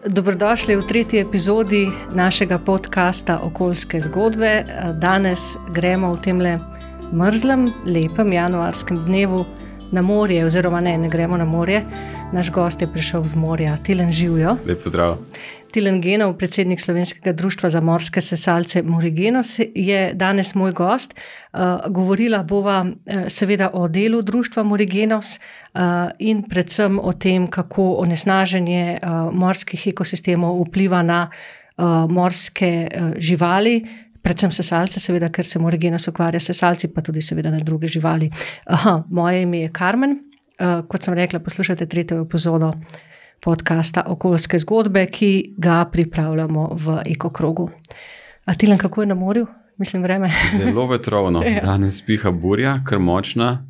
Dobrodošli v tretji epizodi našega podcasta Okoljske zgodbe. Danes gremo v tem mrzlem, lepem januarskem dnevu na morje, oziroma ne, ne gremo na morje. Naš gost je prišel z morja, Tilen Živijo. Lep pozdrav. Tilen Genov, predsednik Slovenskega društva za morske sesalce Morigenos, je danes moj gost. Uh, govorila bova uh, seveda o delu društva Morigenos uh, in predvsem o tem, kako onesnaženje uh, morskih ekosistemov vpliva na uh, morske uh, živali, predvsem sesalce, seveda, ker se Morigenos ukvarja s sesalci, pa tudi seveda na druge živali. Aha, moje ime je Karmen. Uh, kot sem rekla, poslušajte tretjo epizodo podcasta Okoljske zgodbe, ki ga pripravljamo v ekokrogu. A ti, kako je na morju, mislim, vreme? Zelo vetrovno. ja. Danes piha burja, kar močna.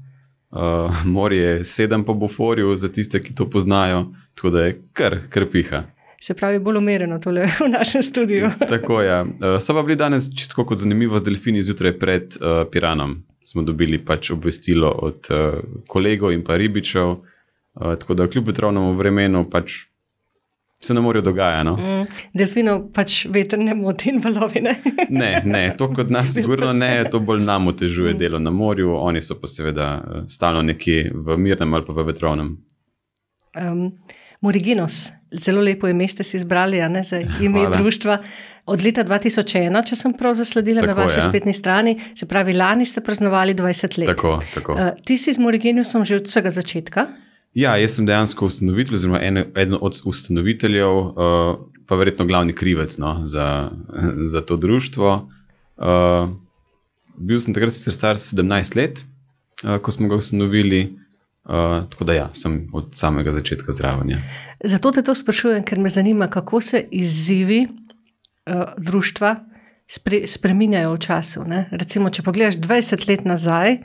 Uh, morje je sedem po buforju, za tiste, ki to poznajo, tako da je kar, kar piha. Se pravi, bolj umirjeno tole v našem studiu. tako je. Ja. So pa bili danes čisto kot zanimivo z delfini zjutraj pred uh, Piranom. Smo dobili pač obvestilo od uh, kolegov in pa ribičev, Uh, tako da kljub vetrovnemu vremenu pač se ne morejo dogajati. No? Mm, delfinov pač veter ne moti in valovine. ne, ne, to kot nas, sigurno ne, to bolj nam otežuje mm. delo na morju, oni so pa seveda stalno nekje v mirnem ali pa v vetrovnem. Um, Moriginos, zelo lepo je mesto, si izbrali ne, za ime Hvala. društva. Od leta 2001, če sem prav zasledila tako, na vaši ja. spletni strani, se pravi, lani ste praznovali 20 let. Tako, tako. Uh, ti si z Moriginosom že od vsega začetka. Ja, jaz sem dejansko ustanovitelj, oziroma en, eden od ustanoviteljev, uh, pa verjetno glavni krivec no, za, za to društvo. Uh, bil sem takrat star 17 let, uh, ko smo ga ustanovili. Uh, tako da, ja, sem od samega začetka zraven. Ja. Zato te to sprašujem, ker me zanima, kako se izzivi uh, družstva spre, spreminjajo v času. Ne? Recimo, če pogledaš 20 let nazaj,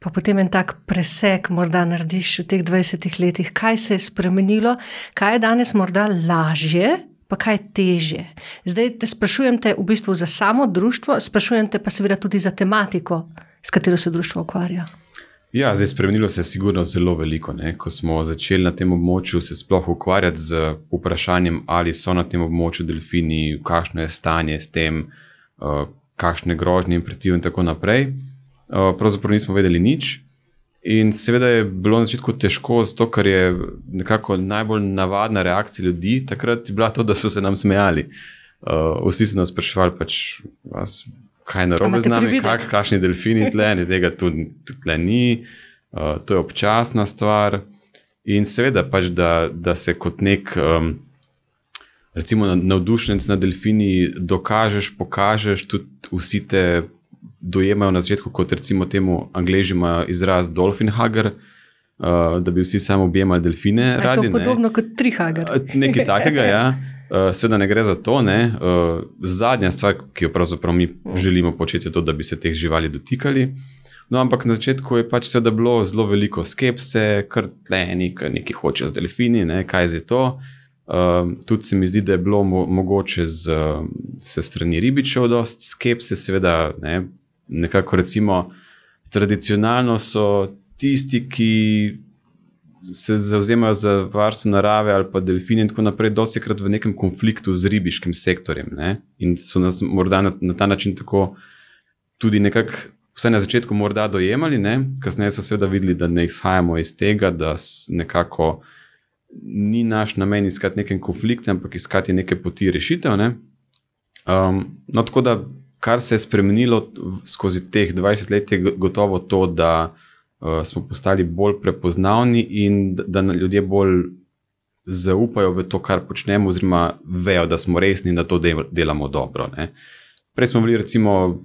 pa potem en tak preseg, morda narediš v teh 20 letih, kaj se je spremenilo, kaj je danes morda lažje, pa kaj je teže. Zdaj te sprašujem te v bistvu za samo društvo, sprašujem te pa seveda tudi za tematiko, s katero se društvo ukvarja. Ja, zdaj spremenilo se je sigurno zelo veliko. Ne? Ko smo začeli na tem območju se sploh ukvarjati z vprašanjem, ali so na tem območju delfini, kakšno je stanje s tem, uh, kakšne grožnje in pretiv in tako naprej. Eh, pravzaprav nismo vedeli nič. In seveda je bilo na začetku težko, zato ker je nekako najbolj navadna reakcija ljudi takrat bila to, da so se nam smejali. Uh, vsi so nas sprašvali, pač, vas, kaj je narobe z nami, kak, kakšni delfini tle, ne tega tudi tle ni, uh, to je občasna stvar. In seveda, pač, da, da se kot nek, um, recimo, navdušenec na delfini dokažeš, pokažeš, tudi vsi te dojemajo na začetku, kot recimo temu angližima izraz Dolphin Hugger. Uh, da bi vsi samo objemali delfine. Radi, podobno ne? kot trihager. Nekaj takega, ja. Uh, Sveda ne gre za to. Uh, zadnja stvar, ki jo pravzaprav mi mm. želimo početi, je to, da bi se teh živali dotikali. No, ampak na začetku je pač bilo zelo veliko skepse, kar tleni, kar nekaj hoče z delfini, ne, kaj je to. Uh, tudi se mi zdi, da je bilo mo mogoče z, se strani ribičev, dosta skepse, seveda, ne, nekako recimo, tradicionalno so tisti, ki se zauzemajo za varstvo narave ali pa delfine in tako naprej, dosti krat v nekem konfliktu z ribiškim sektorjem. Ne? In so nas morda na, na ta način tako tudi nekako. Vse na začetku morda dojemali, ne? kasneje so seveda videli, da ne izhajamo iz tega, da nekako ni naš namen iskati neke konflikte, ampak iskati neke poti rešitev. Ne? Um, no, tako da kar se je spremenilo skozi teh 20 let, je gotovo to, da uh, smo postali bolj prepoznavni in da, da ljudje bolj zaupajo v to, kar počnemo, oziroma vejo, da smo resni in da to delamo dobro. Ne. Prej smo bili, recimo,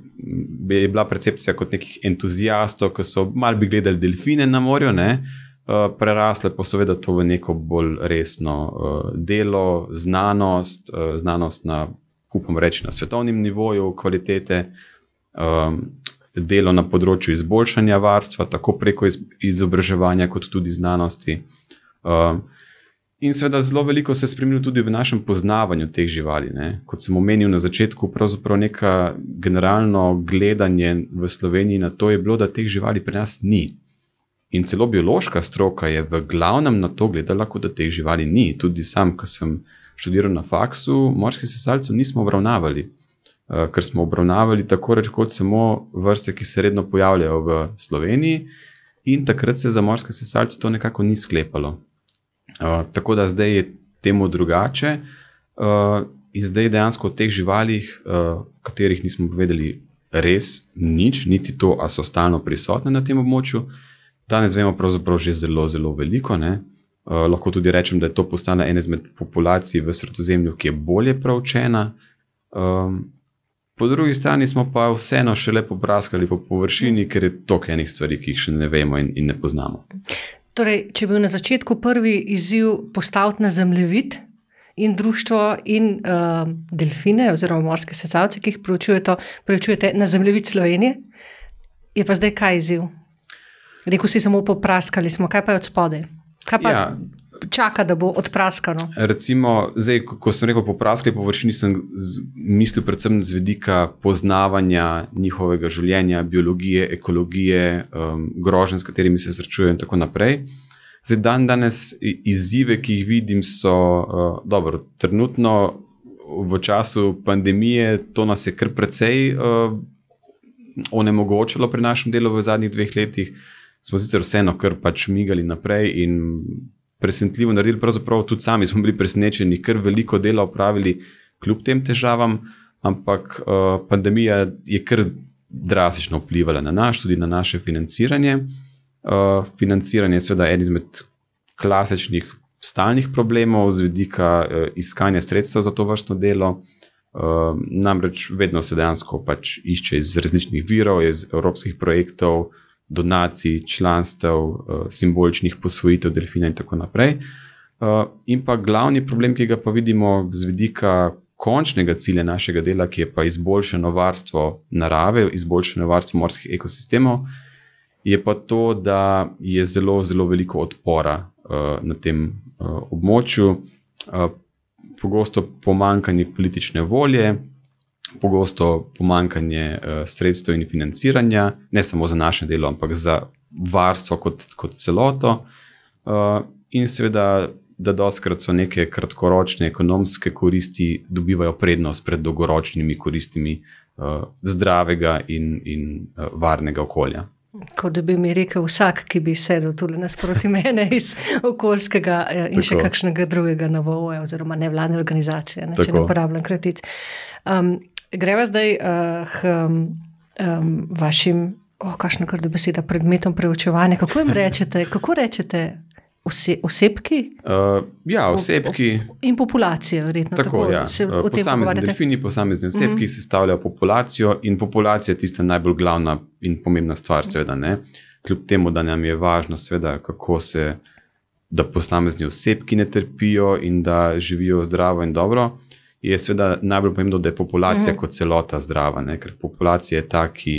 je bila percepcija kot nekih entuzijastov, ki so malo bi gledali delfine na morju, ne, uh, prerasle pa seveda to v neko bolj resno uh, delo, znanost, uh, znanost na upam reči, na svetovnem nivoju kvalitete, um, delo na področju izboljšanja varstva, tako preko izobraževanja, kot tudi znanosti. Um, in seveda, zelo veliko se je spremenilo tudi v našem poznavanju teh živali. Ne. Kot sem omenil na začetku, pravzaprav neko generalno gledanje v Sloveniji na to je bilo, da teh živali pri nas ni. In celo biološka stroka je v glavnem na to gledala, kot da teh živali ni. Tudi sam, ko sem študiral na faksu, morskih sesalcev nismo obravnavali, uh, ker smo obravnavali tako reč kot samo vrste, ki se redno pojavljajo v Sloveniji, in takrat se za morske sesalce to nekako ni sklepalo. Uh, tako da zdaj je temu drugače. Uh, in zdaj dejansko o teh živalih, uh, katerih nismo povedali res nič, niti to, ali so stalno prisotne na tem območju, danes vemo pravzaprav že zelo, zelo veliko. Ne? Uh, lahko tudi rečem, da je to postala ena izmed populacij v sredozemlju, ki je bolje preučena. Um, po drugi strani smo pa vseeno še lepo praskali po površini, ker je toliko enih stvari, ki jih še ne vemo in, in ne poznamo. Torej, če je bil na začetku prvi izziv postaviti na zemljevid in društvo in uh, delfine, oziroma morske sesalce, ki jih preučujete, preučujete na zemljevid Slovenije, je pa zdaj kaj izziv? Rekl si samo popraskali smo, kaj pa je od spodaj? Kaj pa ja. Čaka, da bo odpraskano? Recimo, zdaj, ko sem rekel popraskali površini, sem mislil predvsem z vidika poznavanja njihovega življenja, biologije, ekologije, um, groženj, s katerimi se srečujejo in tako naprej. Zdaj, dan danes izzive, ki jih vidim, so uh, dobro. Trenutno v času pandemije to nas je kar precej uh, onemogočilo pri našem delu v zadnjih dveh letih. Smo sicer vseeno kar pač migali naprej in presenetljivo naredili. Pravzaprav tudi sami smo bili presenečeni, ker veliko dela opravili kljub tem težavam, ampak uh, pandemija je kar drastično vplivala na nas, tudi na naše financiranje. Uh, financiranje je seveda en izmed klasičnih. Stalnih problemov z vidika uh, iskanja sredstev za to vrstno delo, uh, namreč vedno se dejansko pač išče iz različnih virov, iz evropskih projektov, uh, donacij, članstev, eh, simboličnih posvojitev delfina in tako naprej. Eh, in pa glavni problem, ki ga pa vidimo z vidika končnega cilja našega dela, ki je pa izboljšano varstvo narave, izboljšano varstvo morskih ekosistemov, je pa to, da je zelo, zelo veliko odpora eh, na tem območju, pogosto pomankanje politične volje, pogosto pomankanje uh, sredstev in financiranja, ne samo za naše delo, ampak za varstvo kot, kot celoto. Uh, in seveda, da doskrat so neke kratkoročne ekonomske koristi dobivajo prednost pred dolgoročnimi koristimi uh, zdravega in, in varnega okolja. Kot da bi mi rekel vsak, ki bi sedel tudi nasproti mene iz okoljskega in Tako. še kakšnega drugega novoja, oziroma nevladne organizacije, ne, če ne uporabljam kratic. Um, Greva zdaj uh, k um, vašim, oh, kakšno kar da beseda, predmetom preučevanja. Kako jim rečete? Kako rečete? Ose, osebki? Uh, ja, osebki. In populacija, verjetno. Tako, tako ja. se uh, posamezni delfini, posamezni osebki mm -hmm. sestavljajo populacijo, in populacija je tista najbolj glavna in pomembna stvar, seveda. Ne? Kljub temu, da nam je važno, seveda, kako se, da posamezni osebki ne trpijo in da živijo zdravo in dobro je seveda najbolj pomembno, da je populacija mhm. kot celota zdrava, ne? ker populacija je ta, ki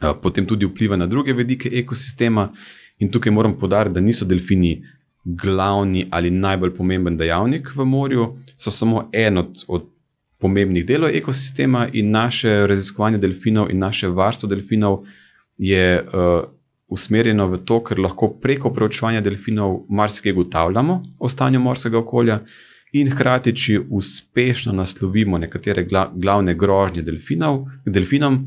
a, potem tudi vpliva na druge vedike ekosistema. In tukaj moram podariti, da niso delfini glavni ali najbolj pomemben dejavnik v morju, so samo en od, od pomembnih delov ekosistema in naše raziskovanje delfinov in naše varstvo delfinov je uh, usmerjeno v to, ker lahko preko preučevanja delfinov marsikaj ugotavljamo o stanju morskega okolja in hkrati, če uspešno naslovimo nekatere glavne grožnje delfinov, delfinom,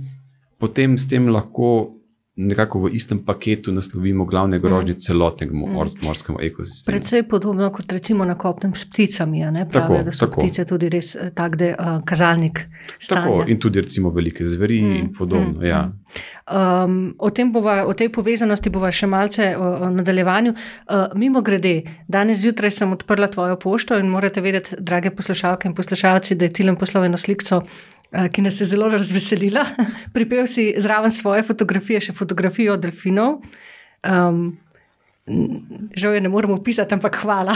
potem s tem lahko nekako v istem paketu naslovimo glavne grožnje mm. celotnega mm. morskega ekosistema. Predvsej podobno kot recimo na kopnem s pticami. Pravijo, tako, da so tako. ptice tudi res eh, tak, da je uh, kazalnik. Stanja. Tako in tudi recimo velike zveri mm. in podobno. Mm. Ja. Um, o, bova, o tej povezanosti bova še malce v nadaljevanju. Uh, mimo grede, danes zjutraj sem odprla tvojo pošto in morate vedeti, drage poslušalke in poslušalci, da je Tilem poslal eno sliko Eh, ki nas je zelo razveselila. Pripel si zraven svoje fotografije, še fotografijo delfinov. Um, žal je ne moremo opisati, ampak hvala.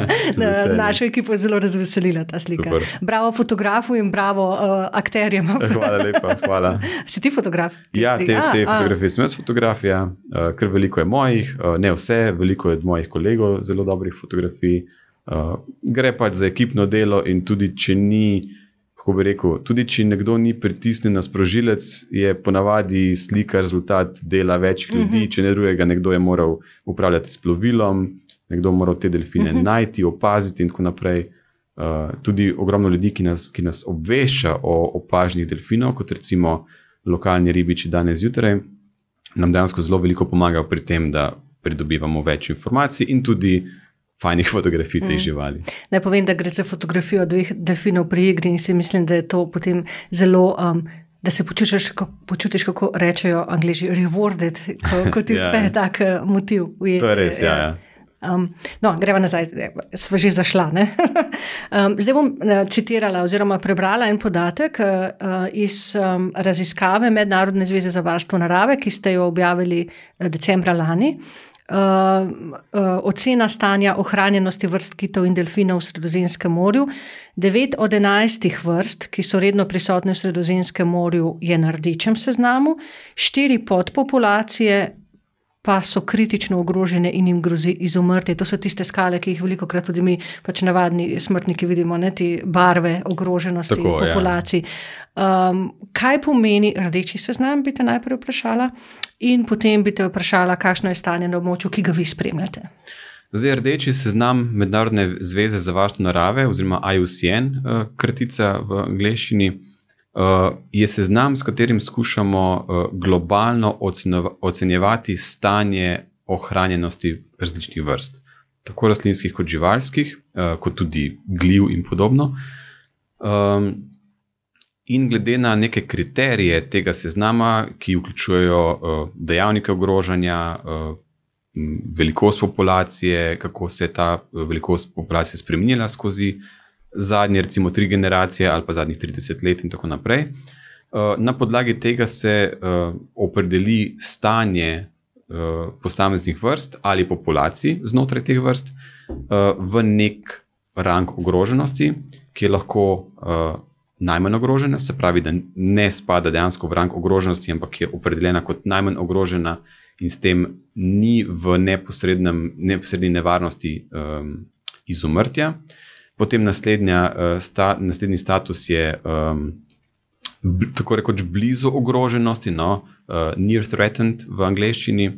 Našo ekipo je zelo razveselila ta slika. Super. Bravo fotografu in bravo uh, akterjem. hvala lepa. Hvala. Si ti fotograf? Ja, te, te a, fotografije sem jaz fotografija, uh, ker veliko je mojih, uh, ne vse, veliko je mojih kolegov, zelo dobrih fotografij. Uh, gre pač za ekipno delo in tudi če ni kako bi rekel, tudi če nekdo ni pritisnjen na sprožilec, je ponavadi slika rezultat dela več ljudi, uh mhm. -huh. če ne drugega, nekdo je moral upravljati s plovilom, nekdo je moral te delfine uh mhm. -huh. najti, opaziti in tako naprej. Uh, tudi ogromno ljudi, ki nas, ki nas obvešča o opažnih delfinov, kot recimo lokalni ribiči danes zjutraj, nam dejansko zelo veliko pomagajo pri tem, da pridobivamo več informacij in tudi fajnih fotografij teh mm. živali. Naj povem, da gre za fotografijo dveh delfinov pri igri in si mislim, da je to potem zelo. Um, Da se počutiš, kako, počutiš, kako rečejo angliži, rewarded, ko, ko ti ja. uspe ja. tak uh, motiv. Ujeti. To je res, ja. ja. Um, no, gremo nazaj, smo že zašla. um, zdaj bom uh, citirala oziroma prebrala en podatek uh, iz um, raziskave Mednarodne zveze za varstvo narave, ki ste jo objavili uh, decembra lani. Uh, uh, ocena stanja ohranjenosti vrst kitov in delfinov v Sredozemskem morju. Devet od enajstih vrst, ki so redno prisotne v Sredozemskem morju, je na rdečem seznamu, štiri podpopulacije pa so kritično ogrožene in jim grozi izumrtje. To so tiste skale, ki jih veliko krat tudi mi, pač navadni smrtniki, vidimo, ne te barve ogroženosti Tako, ja. populacij. Ja. Um, kaj pomeni rdeči seznam, bi te najprej vprašala, in potem bi te vprašala, kakšno je stanje na območju, ki ga vi spremljate. Zdaj, rdeči seznam Mednarodne zveze za varstvo narave, oziroma IUCN, uh, kratica v angleščini. Uh, je seznam, s katerim skušamo uh, globalno ocenjevati stanje ohranjenosti različnih vrst, tako rastlinskih kot živalskih, uh, kot tudi gljiv in podobno. In glede na neke kriterije tega seznama, ki vključujejo uh, dejavnike ogrožanja, uh, velikost populacije, kako se je ta velikost populacije spremenila skozi zadnje, recimo, tri generacije ali pa zadnjih 30 let in tako naprej. Uh, na podlagi tega se uh, opredeli stanje uh, posameznih vrst ali populacij znotraj teh vrst v nek rang ogroženosti, ki je lahko najmanj ogrožena, se pravi, da ne spada dejansko v rang ogroženosti, ampak je opredeljena kot najmanj ogrožena in s tem ni v neposredni nevarnosti um, izumrtja. Potem naslednja, uh, sta, naslednji status je um, tako rekoč blizu ogroženosti, no, uh, near threatened v angleščini.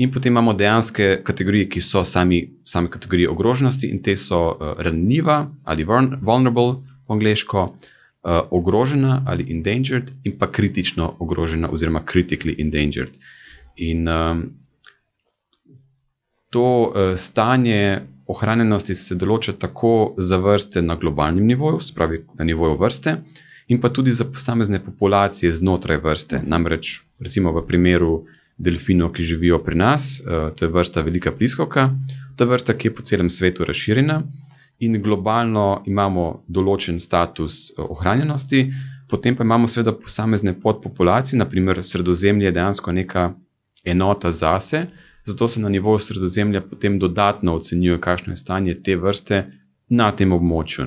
In potem imamo dejanske kategorije, ki so sami, sami kategorije ogroženosti, in te so uh, ranljiva ali vulnerable po angliško, uh, ogrožena ali endangered, in pa kritično ogrožena, oziroma critically endangered. In um, to uh, stanje ohranjenosti se določa tako za vrste na globalnem nivoju, spravi na nivoju vrste, in pa tudi za posamezne populacije znotraj vrste. Namreč, recimo v primeru delfinov, ki živijo pri nas, eh, to je vrsta velika pliskoka, to je vrsta, ki je po celem svetu razširjena in globalno imamo določen status eh, ohranjenosti. Potem pa imamo seveda posamezne podpopulacije, naprimer sredozemlje je dejansko neka enota zase, zato se na nivoju sredozemlja potem dodatno ocenjuje, kakšno je stanje te vrste na tem območju.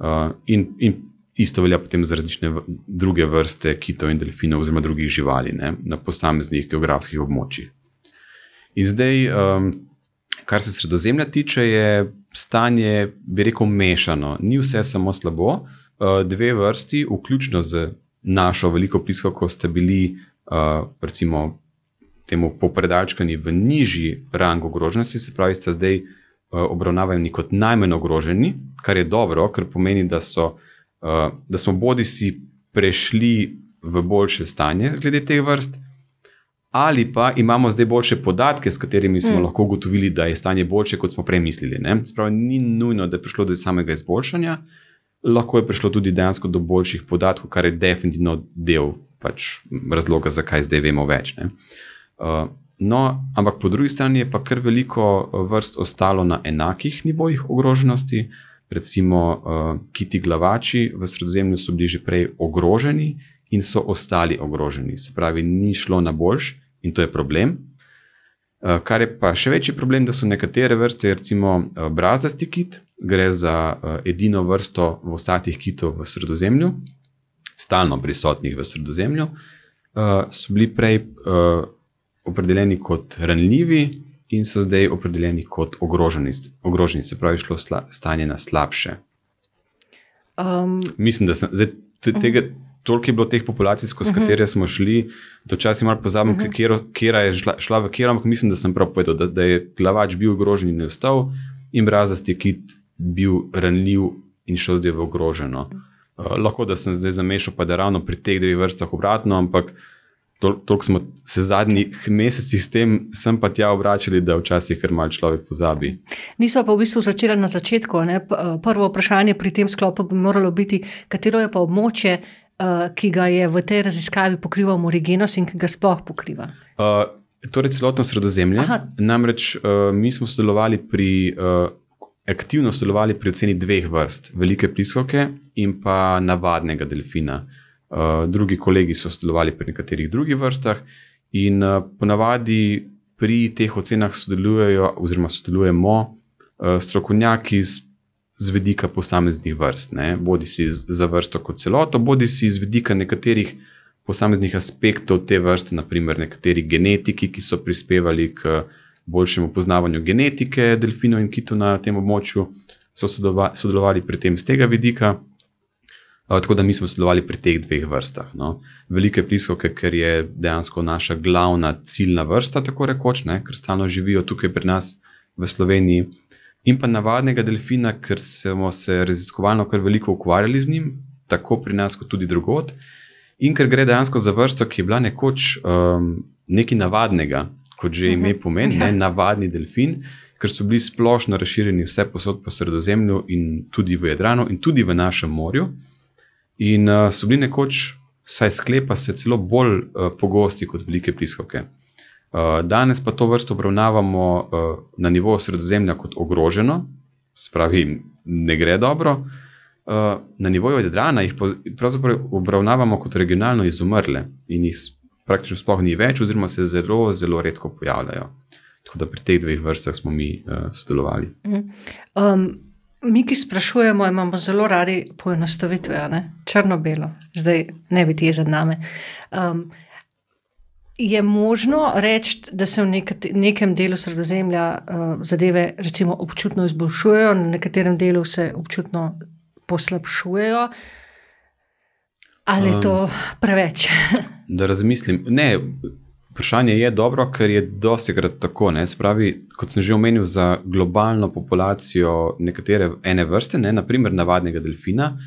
Uh, in, in isto velja potem za različne druge vrste kitov in delfinov, oziroma drugih živali ne? na posameznih geografskih območjih. In zdaj, um, kar se sredozemlja tiče, je stanje, bi rekel, mešano. Ni vse samo slabo. Uh, dve vrsti, vključno z našo veliko plisko, ko ste bili, uh, recimo, temu popredalčkani v nižji rang ogroženosti, se pravi, sta zdaj uh, obravnavani kot najmanj ogroženi, kar je dobro, ker pomeni, da, so, uh, da smo bodi si prešli v boljše stanje glede teh vrst. Ali pa imamo zdaj boljše podatke, s katerimi smo mm. lahko ugotovili, da je stanje boljše, kot smo prej mislili. Spravi, ni nujno, da je prišlo do samega izboljšanja, lahko je prišlo tudi dejansko do boljših podatkov, kar je definitivno del pač, razloga, zakaj zdaj vemo več. Uh, no, ampak po drugi strani je pa kar veliko uh, vrst ostalo na enakih nivojih ogroženosti. Recimo, uh, kiti glavači v sredozemlju so bili že prej ogroženi in so ostali ogroženi. Se pravi, ni šlo na boljš in to je problem. Uh, kar je pa še večji problem, da so nekatere vrste, recimo uh, brazdasti kit, gre za uh, edino vrsto vsatih kitov v sredozemlju, stalno prisotnih v sredozemlju, uh, so bili prej. Uh, opredeljeni kot ranljivi, in so zdaj opredeljeni kot ogroženi, ogroženi se pravi, šlo sla, stanje na slabše. Um, Mislim, da sem zdaj tega. Toliko je bilo teh populacij, skozi uh mhm. -huh. katere smo šli, da včasih malo pozabim, uh -huh. kje je šla, šla v kjer, ampak mislim, da sem prav povedal, da, da je glavač bil ogrožen in ne vstal, in brazasti kit bil ranljiv in šel zdaj v ogroženo. Uh, lahko da sem zdaj zamešal, pa da ravno pri teh dveh vrstah obratno, ampak toliko smo se zadnjih mesecih s tem sem pa tja obračali, da včasih kar mal človek pozabi. Nismo pa v bistvu začeli na začetku. Ne? Prvo vprašanje pri tem sklopu bi moralo biti, katero je pa območje, ki ga je v tej raziskavi pokrival Morigenos in ki ga sploh pokriva. Uh, torej, celotno sredozemlje. Aha. Namreč uh, mi smo sodelovali pri. Uh, Aktivno sodelovali pri oceni dveh vrst, velike pliskoke in pa navadnega delfina. Uh, Eh, drugi kolegi so sodelovali pri nekaterih drugih vrstah, in uh, ponavadi pri teh ocenah sodelujejo, oziroma sodelujemo uh, strokovnjaki z, z vidika posameznih vrst, ne? bodi si za vrsto kot celoto, bodi si z vidika nekaterih posameznih aspektov te vrste, naprimer nekateri genetiki, ki so prispevali k boljšemu poznavanju genetike delfinov in kitov na tem območju, so sodelovali pri tem z tega vidika. Tako da mi smo sodelovali pri teh dveh vrstah. No. Velike pliskoke, ker je dejansko naša glavna ciljna vrsta, tako rekoč, ne, ker stalno živijo tukaj pri nas v Sloveniji. In pa navadnega delfina, ker smo se raziskovalno kar veliko ukvarjali z njim, tako pri nas, kot tudi drugot. In ker gre dejansko za vrsto, ki je bila nekoč um, nekaj navadnega, kot že ime mhm. pomeni, ne, navadni delfin, ker so bili splošno razširjeni vse posod po sredozemlju in tudi v Jadranu in tudi v našem morju. In uh, so bili nekoč, saj sklepa se celo bolj uh, pogosti kot velike pliskoke. Uh, danes pa to vrsto obravnavamo uh, na nivoju sredozemlja kot ogroženo, spravi, ne gre dobro. Uh, na nivoju Jadrana jih pravzaprav obravnavamo kot regionalno izumrle in jih praktično sploh ni več, oziroma se zelo, zelo redko pojavljajo. Tako da pri teh dveh vrstah smo mi uh, sodelovali. Um, Mi, ki sprašujemo, imamo zelo radi poenostavitve, črno-belo, zdaj ne biti je za nami. Um, je možno reči, da se v nek nekem delu sredozemlja uh, zadeve recimo, občutno izboljšujejo, na nekaterem delu se občutno poslabšujejo, ali je to um, preveč? da razmislim. Ne, Vprašanje je dobro, ker je dosti krat tako. Spravi, kot sem že omenil, za globalno populacijo nekatere ene vrste, ne, naprimer navadnega delfina,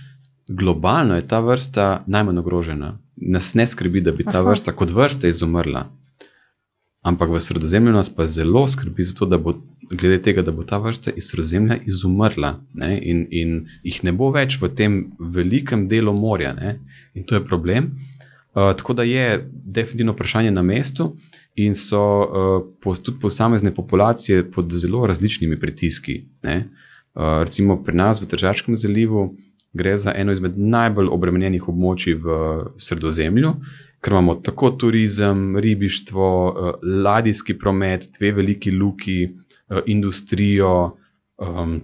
globalno je ta vrsta najmanj ogrožena. Nas ne skrbi, da bi ta Aha. vrsta kot vrsta izumrla. Ampak v sredozemlju nas pa zelo skrbi, zato, da bo, glede tega, da bo ta vrsta iz sredozemlja izumrla ne, in, in jih ne bo več v tem velikem delu morja. Ne, in to je problem. Uh, tako da je definitivno vprašanje na mestu, in so uh, tudi posamezne populacije pod zelo različnimi pritiski. Uh, recimo pri nas v Državskem zalivu gre za eno izmed najbolj obremenjenih območij v Sredozemlju, ker imamo tako turizem, ribištvo, uh, ladijski promet, dve veliki luki, uh, industrijo, um,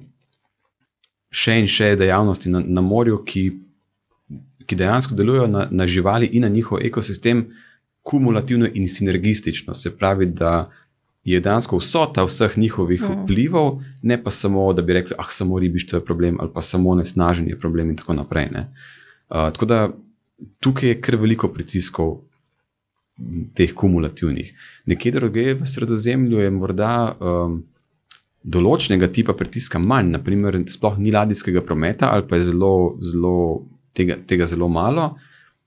še in še dejavnosti na, na morju, ki ki dejansko delujejo na, na živali in na njihov ekosistem, kumulativno in sinergistično. Se pravi, da je dejansko vsota vseh njihovih mm. vplivov, ne pa samo, da bi rekli, ah, samo ribištvo je problem ali pa samo nesnaženje je problem in tako naprej. Uh, tako da tukaj je kar veliko pritiskov. Teh kumulativnih. Nekje drugje v sredozemlju je morda um, določenega tipa pritiska manj, naprimer, sploh ni ladijskega prometa ali pa je zelo, zelo tega, tega zelo malo,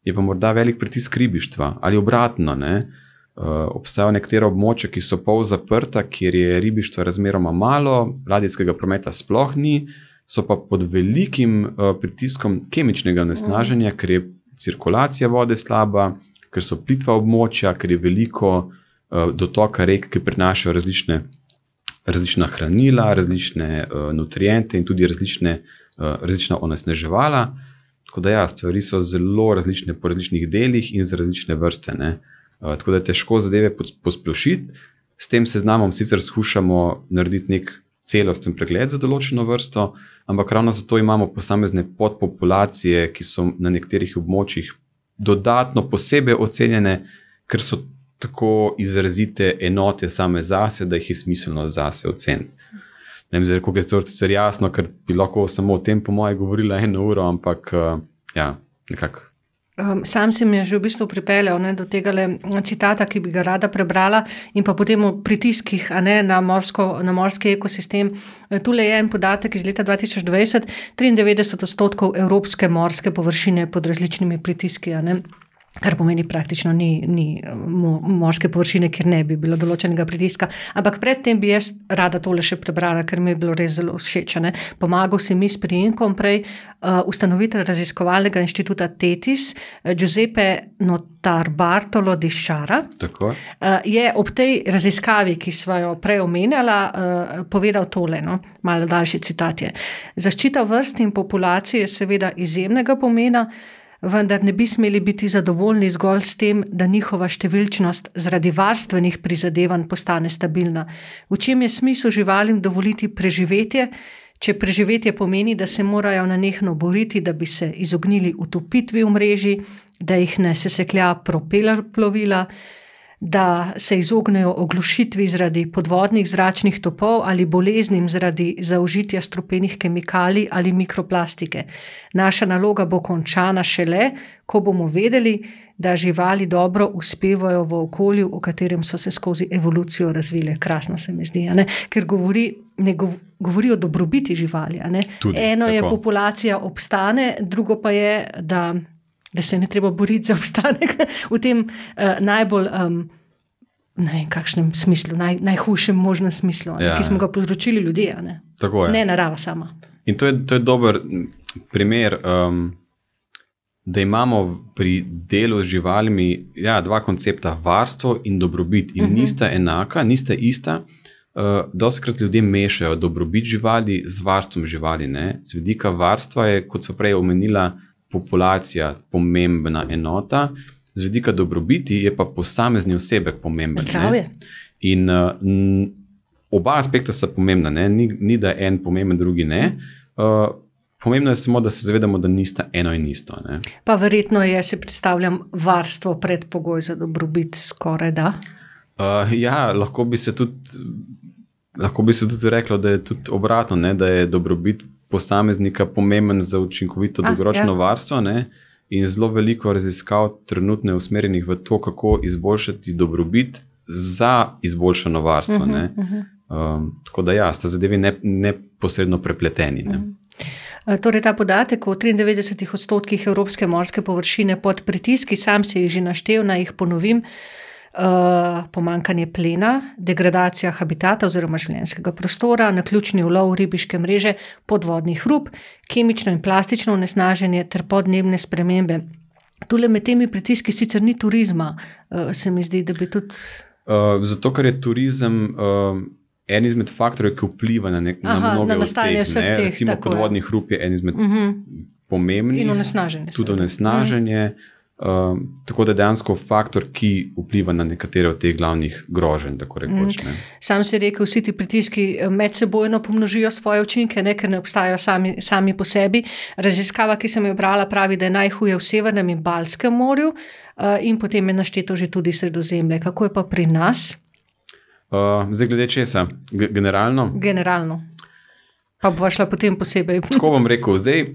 je pa morda velik pritisk ribištva ali obratno. Ne? Uh, obstajajo nekatera območja, ki so pol zaprta, kjer je ribištva razmeroma malo, ladijskega prometa sploh ni, so pa pod velikim uh, pritiskom kemičnega nesnaženja, ker je cirkulacija vode slaba, ker so plitva območja, ker je veliko uh, dotoka rek, ki prinašajo različne, različna hranila, različne uh, nutriente in tudi različne, uh, različna onesneževala. Uh, Tako da, ja, stvari so zelo različne po različnih delih in za različne vrste. Uh, tako da je težko zadeve posplošiti. S tem seznamom sicer skušamo narediti nek celosten pregled za določeno vrsto, ampak ravno zato imamo posamezne podpopulacije, ki so na nekaterih območjih dodatno posebej ocenjene, ker so tako izrazite enote same zase, da jih je smiselno zase oceniti. Ne vem, kako je to sicer jasno, ker bi lahko samo o tem, po mojem, govorila eno uro, ampak uh, ja, nekako. Um, sam si mi je že v bistvu pripeljal ne, do tega citata, ki bi ga rada prebrala, in pa potem o pritiskih ne, na, morsko, na morski ekosistem. E, tule je en podatek iz leta 2020: 93 odstotkov evropske morske površine pod različnimi pritiski. Kar pomeni, praktično ni, ni morske površine, kjer ne bi bilo določenega pritiska. Ampak predtem bi jaz rada tole še prebrala, ker mi je bilo res zelo všeč. Pomagal si mi s prijemkom prej uh, ustanovitelj raziskovalnega inštituta TETIS, uh, Giuseppe Notar Bartolo di Šara. Uh, je ob tej raziskavi, ki smo jo prej omenjala, uh, povedal tole, no? malo daljši citat je. Zaščita vrst in populacije je seveda izjemnega pomena vendar ne bi smeli biti zadovoljni zgolj s tem, da njihova številčnost zaradi varstvenih prizadevanj postane stabilna. V čem je smisel živalim dovoliti preživetje, če preživetje pomeni, da se morajo na nehno boriti, da bi se izognili utopitvi v mreži, da jih ne seseklja propeler plovila da se izognejo oglušitvi zaradi podvodnih zračnih topov ali boleznim zaradi zaužitja strupenih kemikalij ali mikroplastike. Naša naloga bo končana šele, ko bomo vedeli, da živali dobro uspevajo v okolju, v katerem so se skozi evolucijo razvile. Krasno se mi zdi, ker govori, ne govori o dobrobiti živali. Tudi, Eno tako. je populacija obstane, drugo pa je, da da se ne treba boriti za obstanek v tem uh, najbolj. Um, Ne vem, kakšnem smislu, naj, najhujšem možnem smislu, ja, ki smo ga povzročili ljudje, ne? ne narava sama. In to je, to je dober primer, um, da imamo pri delu z živalmi ja, dva koncepta: varstvo in dobrobit. In uh mhm. -huh. nista enaka, nista ista. Uh, Doskrat ljudje mešajo dobrobit živali z varstvom živali. Ne? Z vidika varstva je, kot so prej omenila, populacija pomembna enota, z vidika dobrobiti je pa posamezni osebek pomemben. Zdravje. In uh, oba aspekta sta pomembna, ni, ni da en pomemben, drugi ne. Uh, pomembno je samo, da se zavedamo, da nista eno in isto. Ne? Pa verjetno je, si predstavljam, varstvo predpogoj za dobrobit, skoraj da. Uh, ja, lahko bi se tudi. Lahko bi se tudi reklo, da je tudi obratno, ne, da je dobrobit posameznika pomemben za učinkovito dolgoročno ja. varstvo. Ne. In zelo veliko raziskav trenutno je usmerjenih v to, kako izboljšati dobrobit za izboljšano varstvo. Uh -huh, uh -huh. Um, tako da, ja, sta zadevi neposredno ne prepleteni. Ne. Uh -huh. Torej, ta podatek o 93 odstotkih evropske morske površine pod pritiski, sam se jih že naštel, naj jih ponovim. Uh, pomankanje plena, degradacija habitata oziroma življenjskega prostora, naključni ulov ribiške mreže, podvodnih hrub, kemično in plastično onesnaženje ter podnebne spremembe. Tule med temi pritiski sicer ni turizma, uh, se mi zdi, da bi tudi. Uh, zato, ker je turizem. Uh... En izmed faktorjev, ki vpliva na, nek, Aha, na mnoge nastajanje vseh teh, recimo podvodnih hrup, je en izmed uh mhm. -huh. pomembnih. In onesnaženje. Tudi onesnaženje. Uh -huh. Uh, tako da je dejansko faktor, ki vpliva na nekatere od teh glavnih groženj. Mm. Sam si rekel, vsi ti pritiski eh, med sebojno pomnožijo svoje učinke, ne, ker ne obstajajo sami, sami po sebi. Raziskava, ki sem jo brala, pravi, da je najhuje v Severnem in Balskem morju, uh, in potem je našteto že tudi Sredozemlje. Kako je pa pri nas? Uh, zdaj, glede česa, G generalno? Generalno. Pa bo šla potem posebej. Tako bom rekel, zdaj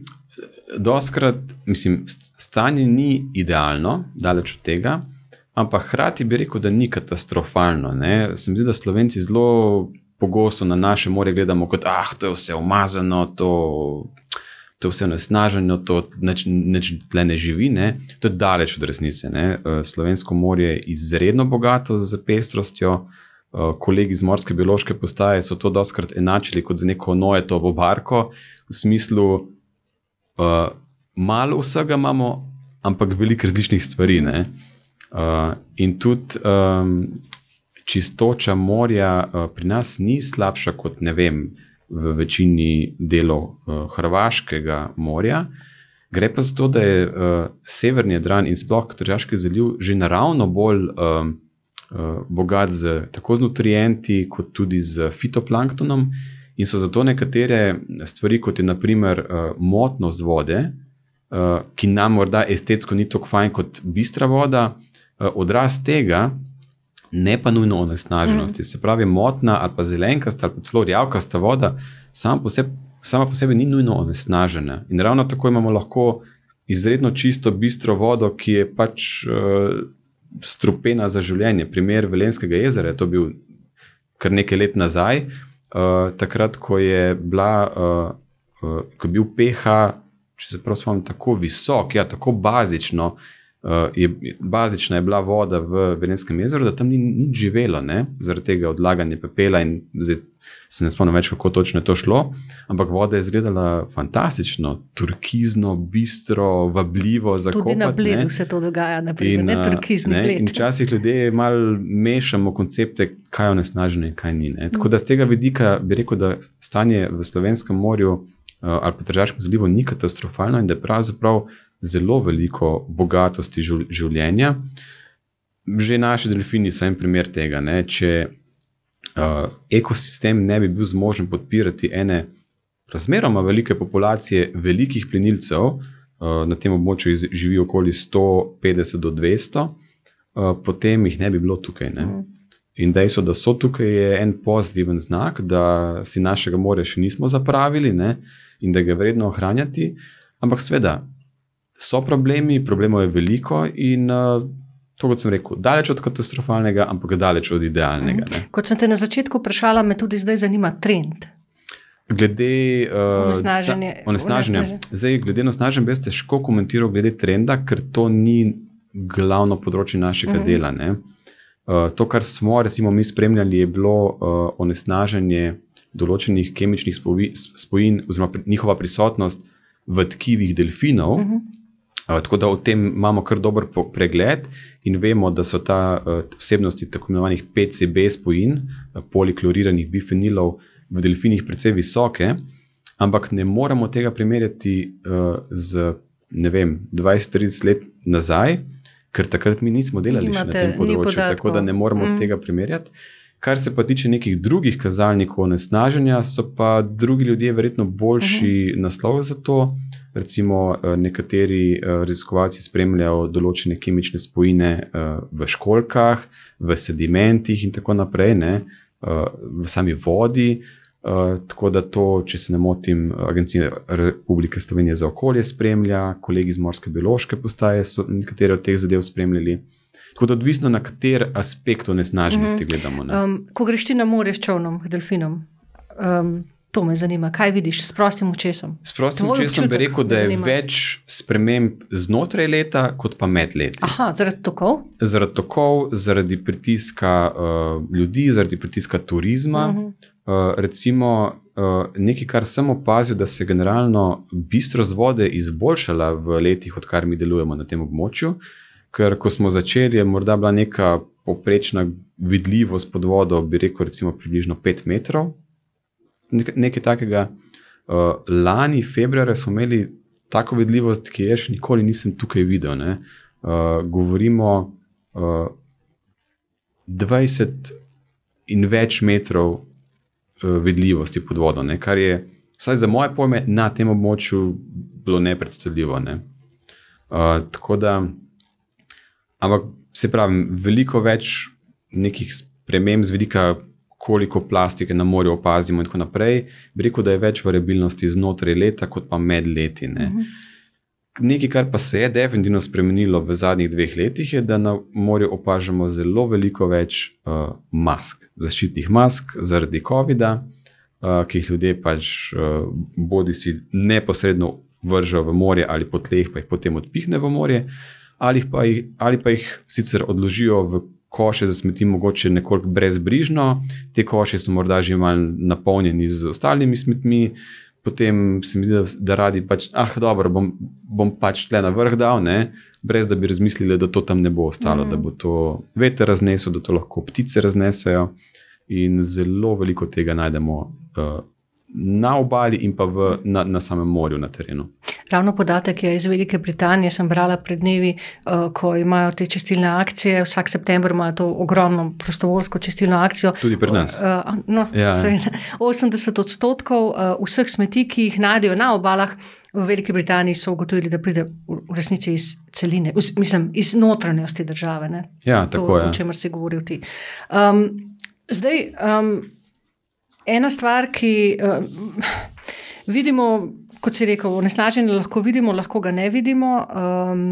doskrat, mislim, stanje ni idealno, daleč od tega, ampak hkrati bi rekel, da ni katastrofalno. Ne? Se mi zdi, da Slovenci zelo pogosto na naše more gledamo kot, ah, to je vse umazano, to, to je vse nasnaženo, to neč tle ne živi. Ne? To je daleč od resnice. Ne? Eh, Slovensko morje je izredno bogato z pestrostjo. Eh, kolegi iz Morske biološke postaje so to doskrat enačili kot za neko nojetovo barko, v smislu, Uh, malo vsega imamo, ampak veliko različnih stvari. Uh, in tudi um, čistoča morja uh, pri nas ni slabša kot vem, v večini delov uh, Hrvaškega morja. Gre pa za to, da je uh, severni Jadran in sploh Tržaški zaliv že naravno bolj uh, uh, bogat z tako z nutrienti, kot tudi z fitoplanktonom. In so zato nekatere stvari, kot je naprimer uh, motnost vode, uh, ki nam morda estetsko ni tako fajn kot bistra voda, uh, odraz tega, ne pa nujno onesnaženosti. Mm. Se pravi, motna ali pa zelenkasta ali pa celo rjavkasta voda, sama po, sebi, sama po sebi ni nujno onesnažena. In ravno tako imamo lahko izredno čisto, bistro vodo, ki je pač uh, strupena za življenje. Primer Velenskega jezera, to je bil kar nekaj let nazaj, uh, takrat, ko je, bila, uh, uh, ko je bil pH, če se prav spomnim, tako visok, ja, tako bazično. Uh, je, bazična je bila voda v Velenskem jezeru, da tam ni nič živelo, ne? zaradi tega odlaganja pepela in zdaj se ne spomnim več, kako točno je to šlo, ampak voda je izgledala fantastično, turkizno, bistro, vabljivo za kopanje. Tudi na bledu se to dogaja, naprimer, in, ne turkizni ne, bled. Včasih ljudje malo mešamo koncepte, kaj je onesnaženo in kaj ni. Ne. Tako da z tega vidika bi rekel, da stanje v Slovenskem morju uh, ali pa Tržavskem zalivu ni katastrofalno in da pravzaprav zelo veliko bogatosti življenja. Že naši delfini so en primer tega. Ne. Če uh, ekosistem ne bi bil zmožen podpirati ene razmeroma velike populacije velikih plenilcev, uh, na tem območju živi okoli 150 do 200, uh, potem jih ne bi bilo tukaj. Ne? Mm. In dejstvo, da so tukaj, je en pozitiven znak, da si našega morja še nismo zapravili ne? in da ga je vredno ohranjati. Ampak, seveda, so problemi, problemov je veliko in uh, to, kot sem rekel, daleč od katastrofalnega, ampak daleč od idealnega. Ne. Kot sem te na začetku vprašala, me tudi zdaj zanima trend. Glede uh, onesnaženja. Zdaj, glede na onesnaženje, bi jaz težko komentiral glede trenda, ker to ni glavno področje našega mm -hmm. dela. Uh, to, kar smo recimo, mi spremljali, je bilo uh, onesnaženje določenih kemičnih spojin, oziroma njihova prisotnost v tkivih delfinov. Mm -hmm. Uh, tako da o tem imamo kar dober pregled in vemo, da so ta uh, vsebnosti tako imenovanih PCB spojin, uh, polikloriranih bifenilov, v delfinih precej visoke, ampak ne moremo tega primerjati uh, z 20-30 let nazaj, ker takrat mi nismo delali Imate, na tem področju, tako da ne moremo mm. tega primerjati. Kar se pa tiče nekih drugih kazalnikov onesnaženja, so pa drugi ljudje verjetno boljši uh mhm. -huh. naslov za to. Recimo, eh, nekateri eh, raziskovalci spremljajo določene kemične spojine eh, v školkah, v sedimentih in tako naprej, ne, v sami vodi. Tako da to, če se ne motim, Agencija Republike Slovenije za okolje spremlja, kolegi iz Morske biološke postaje so nekatere od teh zadev spremljali. Tako da odvisno na kater aspekt onesnaženosti mm -hmm. gledamo. Um, ko greš ti na more s čovnom, delfinom. Um, To me zanima, kaj vidiš s prostim očesom. S prostim očesom bi rekel, da je več sprememb znotraj leta, kot pa med leti. Aha, zaradi tokov? Zaradi tokov, zaradi pritiska uh, ljudi, zaradi pritiska turizma. Uh -huh. uh, recimo, uh, nekaj, kar sem opazil, da se je generalno bistrost vode izboljšala v letih, odkar mi delujemo na tem območju. Ker ko smo začeli, je morda bila neka poprečna vidljivost pod vodo, bi rekel, recimo približno 5 metrov nekaj takega. Uh, lani, februarja, smo imeli tako vidljivost, ki je še nikoli nisem tukaj videl. Uh, govorimo uh, 20 in več metrov uh, vidljivosti pod vodo, ne? kar je, vsaj za moje pojme, na tem območju bilo nepredstavljivo. Ne? Uh, tako da, ampak se pravi, veliko več nekih sprememb z vidika koliko plastike na morju opazimo, in tako naprej. Bi rekel, da je več variabilnosti znotraj leta, kot pa med leti. Ne. Mhm. Nekaj, kar pa se je definitivno spremenilo v zadnjih dveh letih, je, da na morju opažamo zelo veliko več uh, mask, zaščitnih mask zaradi COVID-a, uh, ki jih ljudje pač uh, bodi si neposredno vržejo v morje ali po tleh, pa jih potem odpihne v morje, ali pa jih, ali pa jih sicer odložijo v koše za smeti mogoče nekoliko brezbrižno, te koše so morda že malo napolnjeni z ostalimi smetmi, potem se mi zdi, da radi pač, ah, dobro, bom, bom pač tle na vrh dal, ne, brez da bi razmislili, da to tam ne bo ostalo, mm. da bo to veter raznesel, da to lahko ptice raznesejo. In zelo veliko tega najdemo uh, na obali in pa v, na, na samem morju, na terenu. Ravno podatek je iz Velike Britanije. Sem brala pred dnevi, uh, ko imajo te čistilne akcije. Vsak september imajo to ogromno prostovoljsko čistilno akcijo. Tudi pri nas. Uh, no, ja. 80 odstotkov uh, vseh smeti, ki jih najdejo na obalah. V Veliki Britaniji so ugotovili, da pride v resnici iz celine, mislim, iz notranjosti države. Ne? Ja, tako je. O čemer si govoril ti. Um, zdaj, um, ena stvar, ki uh, vidimo, kot si rekel, onesnaženje lahko vidimo, lahko ga ne vidimo. Um,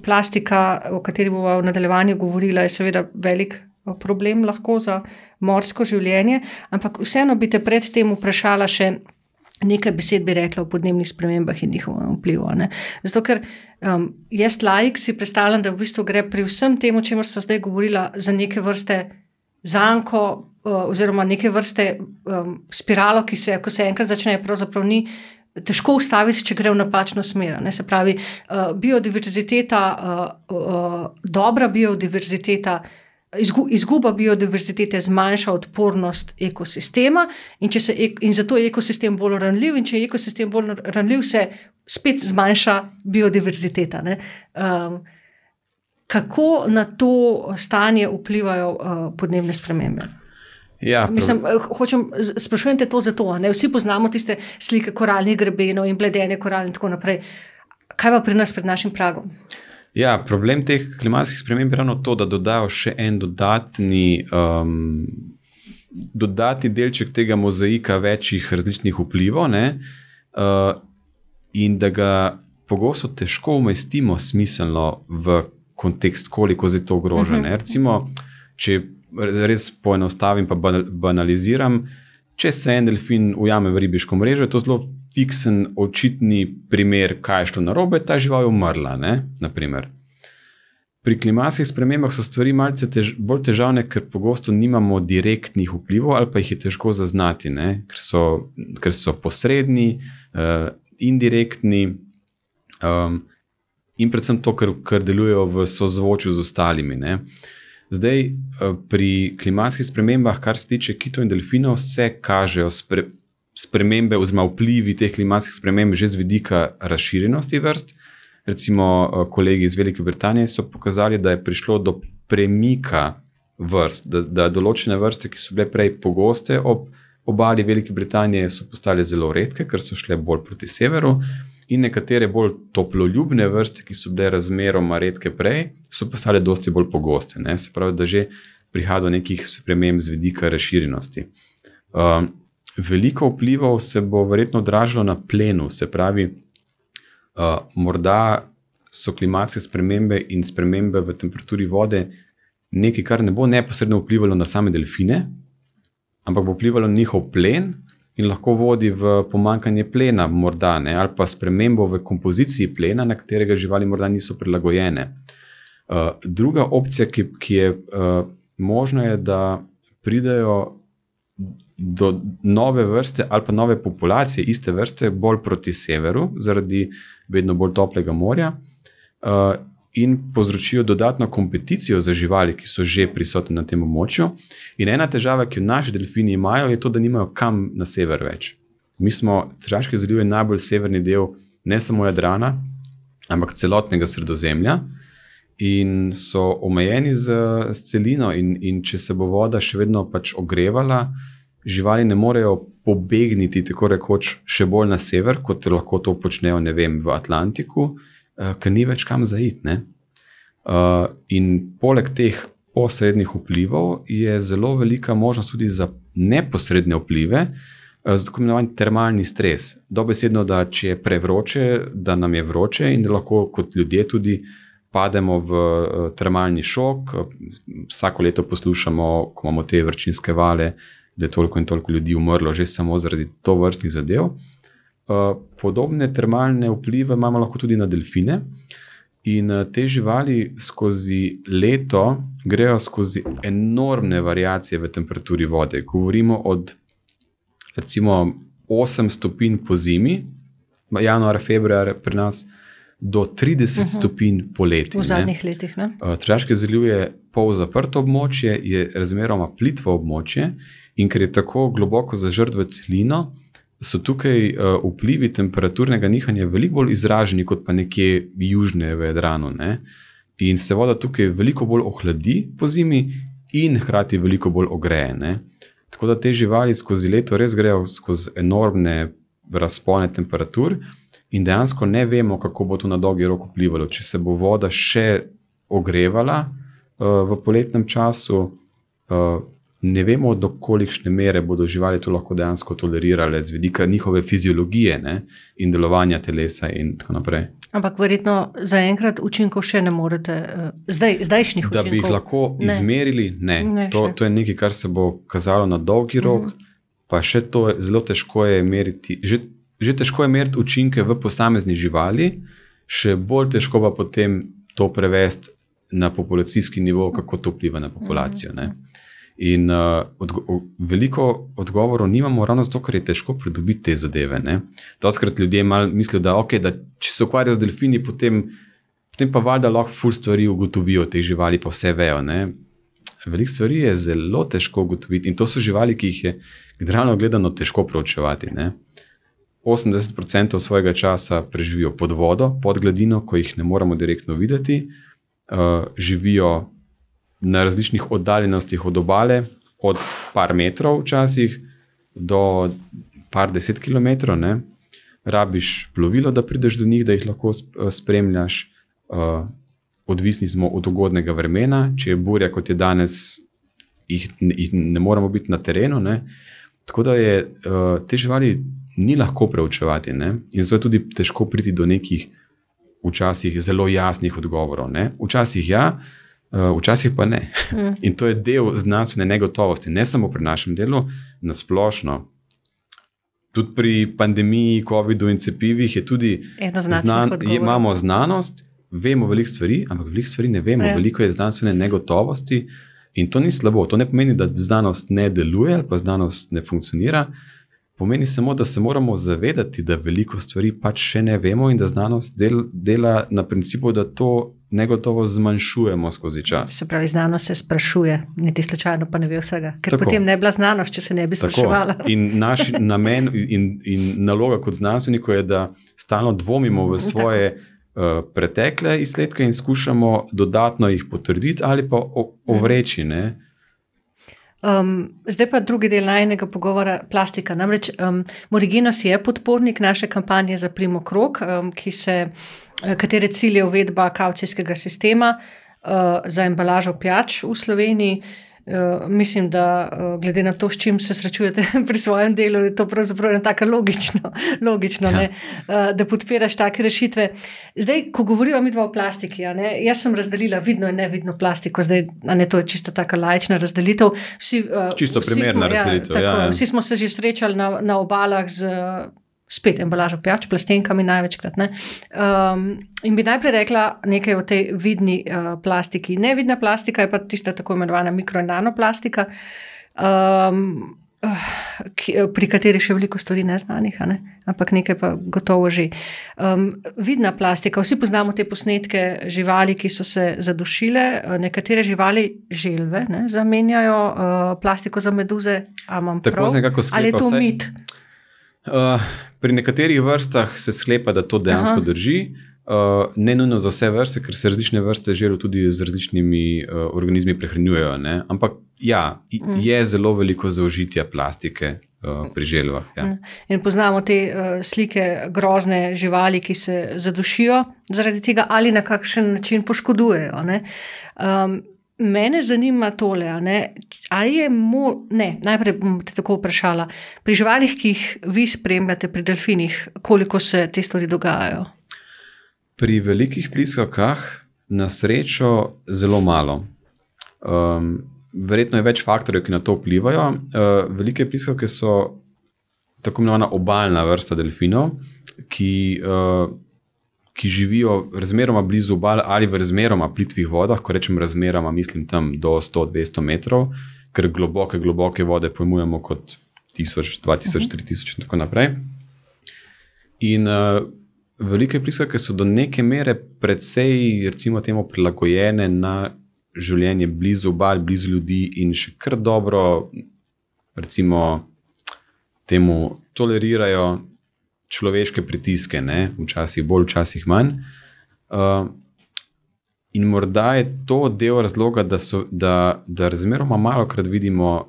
plastika, o kateri bomo v nadaljevanju govorila, je seveda velik eh, problem lahko za morsko življenje, ampak vseeno bi te predtem vprašala še. Nekaj besed bi rekla o podnebnih spremembah in njihovem vplivu. Ne? Zato, ker um, jaz, laik, si predstavljam, da v bistvu gre pri vsem tem, o čemer smo zdaj govorili, za neke vrste zanko, uh, oziroma neke vrste um, spiralo, ki se, ko se enkrat začne, pravzaprav ni težko ustaviti, če gre v napačno smer. Ne? Se pravi, uh, biodiverziteta, uh, uh, dobra biodiverziteta. Izguba biodiverzitete zmanjša odpornost ekosistema, in, se, in zato je ekosistem bolj ranljiv, in če je ekosistem bolj ranljiv, se spet zmanjša biodiverziteta. Um, kako na to stanje vplivajo uh, podnebne spremembe? Ja, Mislim, eh, hočem, sprašujem te to zato, da vsi poznamo tiste slike koralnih grebenov in bledenje koral in tako naprej. Kaj pa pri nas pred našim pragom? Ja, problem teh klimatskih sprememb je ravno to, da dodajo še en dodatni, um, dodatni delček tega mozaika večjih različnih vplivov, uh, in da ga pogosto težko umestimo smiselno v kontekst, koliko je to ogroženo. Uh -huh. Recimo, če res poenostavim, pa banaliziram. Če se en delfin ujame v ribiško mrežo, je to zelo fiksen, očitni primer, kaj je šlo na robe, ta žival je umrla. Pri klimatskih spremembah so stvari malce tež, bolj težavne, ker pogosto nimamo direktnih vplivov ali pa jih je težko zaznati, ker so, ker so posredni, uh, indirektni um, in predvsem to, ker, ker delujejo v sozvočju z ostalimi. Ne. Zdaj, eh, pri klimatskih spremembah, kar se tiče kitov in delfinov, se kažejo spre, spremembe oziroma vplivi teh klimatskih sprememb že z vidika razširjenosti vrst. Recimo, eh, kolegi iz Velike Britanije so pokazali, da je prišlo do premika vrst, da, da določene vrste, ki so bile prej pogoste ob obali Velike Britanije, so postale zelo redke, ker so šle bolj proti severu in nekatere bolj toploljubne vrste, ki so bile razmeroma redke prej, so postale dosti bolj pogoste. Ne? Se pravi, da že prihaja do nekih sprememb z vidika razširjenosti. Um, veliko vplivov se bo verjetno odražalo na plenu, se pravi, uh, morda so klimatske spremembe in spremembe v temperaturi vode nekaj, kar ne bo neposredno vplivalo na same delfine, ampak bo vplivalo na njihov plen in lahko vodi v pomankanje plena, morda, ne, ali pa spremembo v kompoziciji plena, na katerega živali morda niso prilagojene. Uh, druga opcija, ki, ki je uh, možna, je, da pridejo do nove vrste ali pa nove populacije iste vrste, bolj proti severu, zaradi vedno bolj toplega morja. Uh, in povzročijo dodatno kompeticijo za živali, ki so že prisotne na tem območju. In ena težava, ki jo naši delfini imajo, je to, da nimajo kam na sever več. Mi smo, Tržaški zaliv je najbolj severni del ne samo Jadrana, ampak celotnega sredozemlja. In so omejeni z, z celino, in, in če se bo voda še vedno pač ogrevala, živali ne morejo pobegniti tako rekoč še bolj na sever, kot lahko to počnejo vem, v Atlantiku, uh, ker ni več kam zaiti. Uh, in poleg teh posrednih vplivov je zelo velika možnost tudi za neposredne vplive, uh, za tako imenovani termalni stres. Dobesedno, da če je prevroče, da nam je vroče in da lahko kot ljudje tudi. Pademo v uh, termalni šok, vsako leto poslušamo, ko imamo te vrčinske vale, da je toliko in toliko ljudi umrlo, že samo zaradi to vrstnih zadev. Eh, podobne termalne vplive imamo lahko tudi na delfine. In eh, te živali skozi leto grejo skozi enormne variacije v temperaturi vode. Govorimo od recimo 8 stopinj po zimi, januar, februar pri nas, do 30 uh -huh. stopinj poleti. V zadnjih ne? letih. Traške zaliv je pol zaprto območje, je razmeroma plitvo območje in ker je tako globoko zažrt v celino so tukaj uh, vplivi temperaturnega nihanja veliko bolj izraženi kot pa nekje južne v Jadranu. Ne? In se voda tukaj veliko bolj ohladi po zimi, in hkrati veliko bolj ogreje. Ne? Tako da te živali skozi leto res grejo skozi enormne razpone temperatur, in dejansko ne vemo, kako bo to na dolgi rok vplivalo. Če se bo voda še ogrevala uh, v poletnem času, uh, ne vemo, do kolikšne mere bodo živali to lahko dejansko tolerirale z vidika njihove fiziologije ne, in delovanja telesa in tako naprej. Ampak verjetno zaenkrat učinkov še ne morete, uh, zdaj, zdajšnjih učinkov. Da bi jih lahko ne. izmerili, ne. ne to, to je nekaj, kar se bo kazalo na dolgi rok, uh mhm. -huh. pa še to je zelo težko je meriti. Že, že težko je meriti učinke v posamezni živali, še bolj težko pa potem to prevesti na populacijski nivo, kako to vpliva na populacijo. Ne. In uh, odgo veliko odgovorov nimamo, ravno zato, ker je težko pridobiti te zadeve. To skrat ljudje mislijo, da, okay, da če se ukvarjajo z delfini, potem, potem pa valjda lahko ful stvari ugotovijo, te živali pa vse vejo. Veliko stvari je zelo težko ugotoviti in to so živali, ki jih je generalno gledano težko preučevati. 80% svojega časa preživijo pod vodo, pod gladino, ko jih ne moremo direktno videti, uh, živijo na različnih oddaljenostih od obale, od par metrov, včasih do par deset kilometrov. Ne? Rabiš plovilo, da prideš do njih, da jih lahko eh, spremljaš. Uh, odvisni smo od ugodnega vremena, če je burja, kot je danes, jih, jih ne moramo biti na terenu. Ne? Tako da je uh, te živali ni lahko preučevati ne? in zato je tudi težko priti do nekih, včasih zelo jasnih odgovorov. Ne? Včasih ja, uh, včasih pa ne. Mm. In to je del znanstvene negotovosti, ne samo pri našem delu, na splošno. Tudi pri pandemiji, COVID-u in cepivih je tudi znan, je, imamo znanost, vemo veliko stvari, ampak veliko stvari ne vemo. Ja. Veliko je znanstvene negotovosti in to ni slabo. To ne pomeni, da znanost ne deluje ali pa znanost ne funkcionira. Pomeni samo, da se moramo zavedati, da veliko stvari pač še ne vemo in da znanost del, dela na principu, da to negotovo zmanjšujemo skozi čas. Se pravi, znanost se sprašuje, niti slučajno pa ne ve vsega, ker Tako. potem ne bi bila znanost, če se ne bi spraševala. In naš namen in, in naloga kot znanstvenikov je, da stalno dvomimo v svoje. Uh, pretekle izsledke in skušamo dodatno jih potrditi ali pa ovreči. Um, zdaj pa drugi del najnega pogovora, plastika. Namreč um, Morigenos je podpornik naše kampanje za Primo Krok, um, se Eh, katere cilje je uvedba kaucijskega sistema uh, za embalažo pijač v Sloveniji. Uh, mislim, da uh, glede na to, s čim se srečujete pri svojem delu, je to pravzaprav tako logično, logično ja. uh, da podpiraš take rešitve. Zdaj, ko govorimo mi dva o plastiki, ne, jaz sem razdelila vidno in nevidno plastiko, zdaj ne, to je čisto tako lajčna razdelitev. Vsi, uh, čisto primerna ja, razdelitev. Ja, tako, ja, ja. Vsi smo se že srečali na, na obalah z spet embalažo pijač, plastenkami največkrat. Um, in bi najprej rekla nekaj o tej vidni uh, plastiki. Nevidna plastika je pa tista tako imenovana mikro- in nanoplastika. Um, Ki, pri kateri še veliko stvari ne znanih, ne? ampak nekaj pa gotovo že. Um, vidna plastika, vsi poznamo te posnetke živali, ki so se zadušile, nekatere živali želve ne? zamenjajo uh, plastiko za meduze. Tako se nekako sklepa. Ali je to vse? mit? Uh, pri nekaterih vrstah se sklepa, da to dejansko Aha. drži. Uh, ne nujno za vse vrste, ker se različne vrste želv tudi z različnimi uh, organizmi prehranjujejo. Ne? Ampak ja, mm. je zelo veliko zaužitja plastike uh, pri želvah. Ja. Mm. In poznamo te uh, slike grozne živali, ki se zadušijo zaradi tega ali na kakšen način poškodujejo. Um, Mene zanima tole, ali je mu, ne, najprej bom te tako vprašala, pri živalih, ki jih vi spremljate, pri delfinih, koliko se te stvari dogajajo? Pri velikih pliskavkah, na srečo, zelo malo. Um, verjetno je več faktorjev, ki na to vplivajo. Uh, velike pliskavke so tako imenovana obaljna vrsta delfinov, ki. Uh, ki živijo razmeroma blizu obal ali v razmeroma plitvih vodah, ko rečem razmeroma, mislim tam do 100-200 metrov, ker globoke, globoke vode pojmujemo kot 1000, 2000, 3000 in tako naprej. In uh, velike pliskake so do neke mere precej, recimo, temu prilagojene na življenje blizu obal, blizu ljudi in še kar dobro, recimo, temu tolerirajo človeške pritiske, ne? včasih bolj, včasih manj. Uh, in morda je to del razloga, da, so, da, da razmeroma malo krat vidimo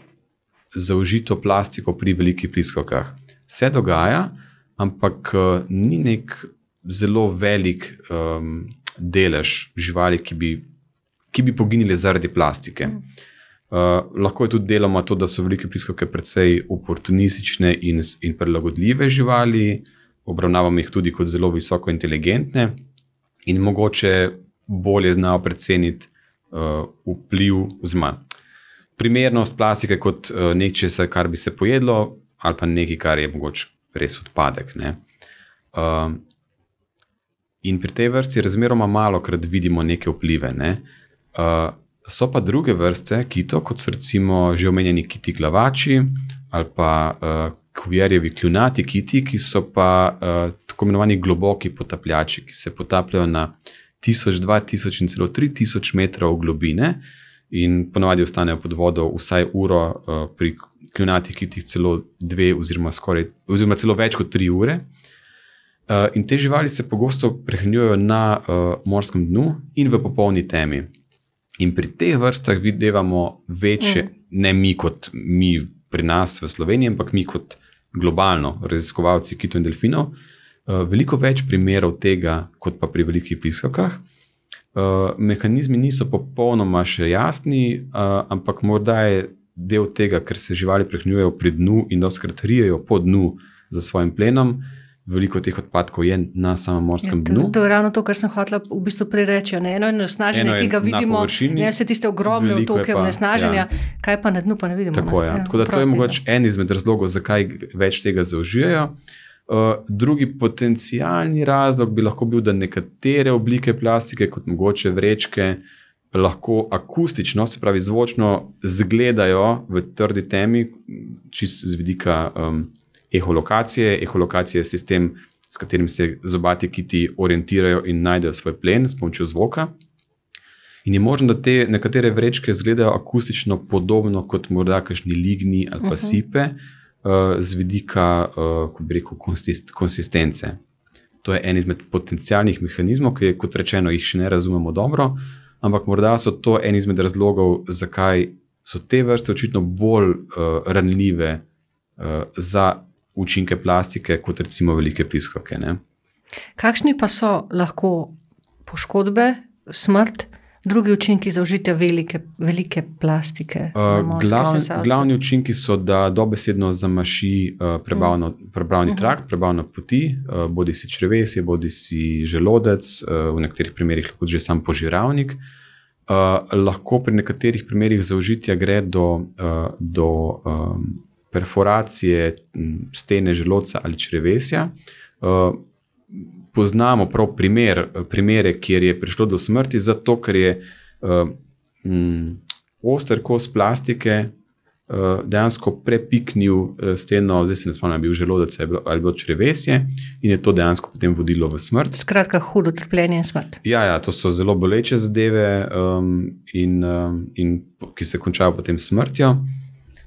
zaužito plastiko pri velikih pliskokah. Vse dogaja, ampak uh, ni nek zelo velik um, delež živali, ki bi, ki bi poginili zaradi plastike. Uh, lahko je tudi deloma to, da so velike pliskavke precej oportunistične in, in prilagodljive živali, obravnavamo jih tudi kot zelo visoko inteligentne in mogoče bolje znajo preceniti uh, vpliv, oziroma primernost plastike kot uh, nečesa, kar bi se pojedlo, ali pa nekaj, kar je mogoče res odpadek. Uh, in pri tej vrsti razmeroma malo krat vidimo neke vplive. Ne? Uh, so pa druge vrste kitov, kot so recimo že omenjeni kiti glavači ali pa uh, kuvjerjevi kljunati kiti, ki so pa uh, tako imenovani globoki potapljači, ki se potapljajo na 1000, 2000 in celo 3000 metrov globine in ponovadi ostanejo pod vodo vsaj uro, uh, pri kljunatih kitih celo dve, oziroma, skoraj, oziroma celo več kot tri ure. Uh, in te živali se pogosto prehranjujejo na uh, morskem dnu in v popolni temi. In pri teh vrstah vidimo večje, mm. ne mi kot mi pri nas v Sloveniji, ampak mi kot globalno, raziskovalci kitov in delfinov, uh, veliko več primerov tega, kot pa pri velikih piskavkah. Uh, mehanizmi niso popolnoma še jasni, uh, ampak morda je del tega, ker se živali prehranjujejo pri dnu in doskrat rijejo po dnu za svojim plenom. Veliko teh odpadkov je na samem morskem ja, to, dnu. To je ravno to, kar sem hotel v bistvu prereči. Eno je nasnaženje, ki ga vidimo, ne vse tiste ogromne otoke nasnaženja, ja. kaj pa na dnu pa ne vidimo. Tako, ne? Ja. Ja, Tako da to je mogoče en izmed razlogov, zakaj več tega zaužijajo. Uh, drugi potencijalni razlog bi lahko bil, da nekatere oblike plastike, kot mogoče vrečke, lahko akustično, se pravi zvočno, zgledajo v trdi temi, čist z vidika um, eholokacije. Eholokacija je sistem, s katerim se zobati kiti orientirajo in najdejo svoj plen s pomočjo zvoka. In je možno, da te nekatere vrečke izgledajo akustično podobno kot morda kakšni ligni ali pa uh mhm. -huh. sipe, uh, z vidika, uh, kako bi rekel, konsist konsistence. To je en izmed potencijalnih mehanizmov, ki, kot rečeno, jih še ne razumemo dobro, ampak morda so to en izmed razlogov, zakaj so te vrste očitno bolj uh, ranljive uh, za učinke plastike, kot recimo velike piskoke. Ne? Kakšni pa so lahko poškodbe, smrt, drugi učinki za užitje velike, velike plastike? Uh, glavni, glavni učinki so, da dobesedno zamaši uh, prebavno, mm. prebavni uh mhm. -huh. trakt, prebavne poti, uh, bodi si črvesje, bodi si želodec, uh, v nekaterih primerih lahko že sam požiravnik. Uh, lahko pri nekaterih primerih za užitje gre do, uh, do um, perforacije stene želodca ali črevesja. Uh, poznamo prav primer, primere, kjer je prišlo do smrti, zato ker je uh, um, oster kos plastike uh, dejansko prepiknil steno, zdaj se ne spomnim, bil želodec ali bilo črevesje, in je to dejansko potem vodilo v smrt. Skratka, hudo trpljenje in smrt. Ja, ja, to so zelo boleče zadeve, um, in, um, in, ki se končajo potem smrtjo.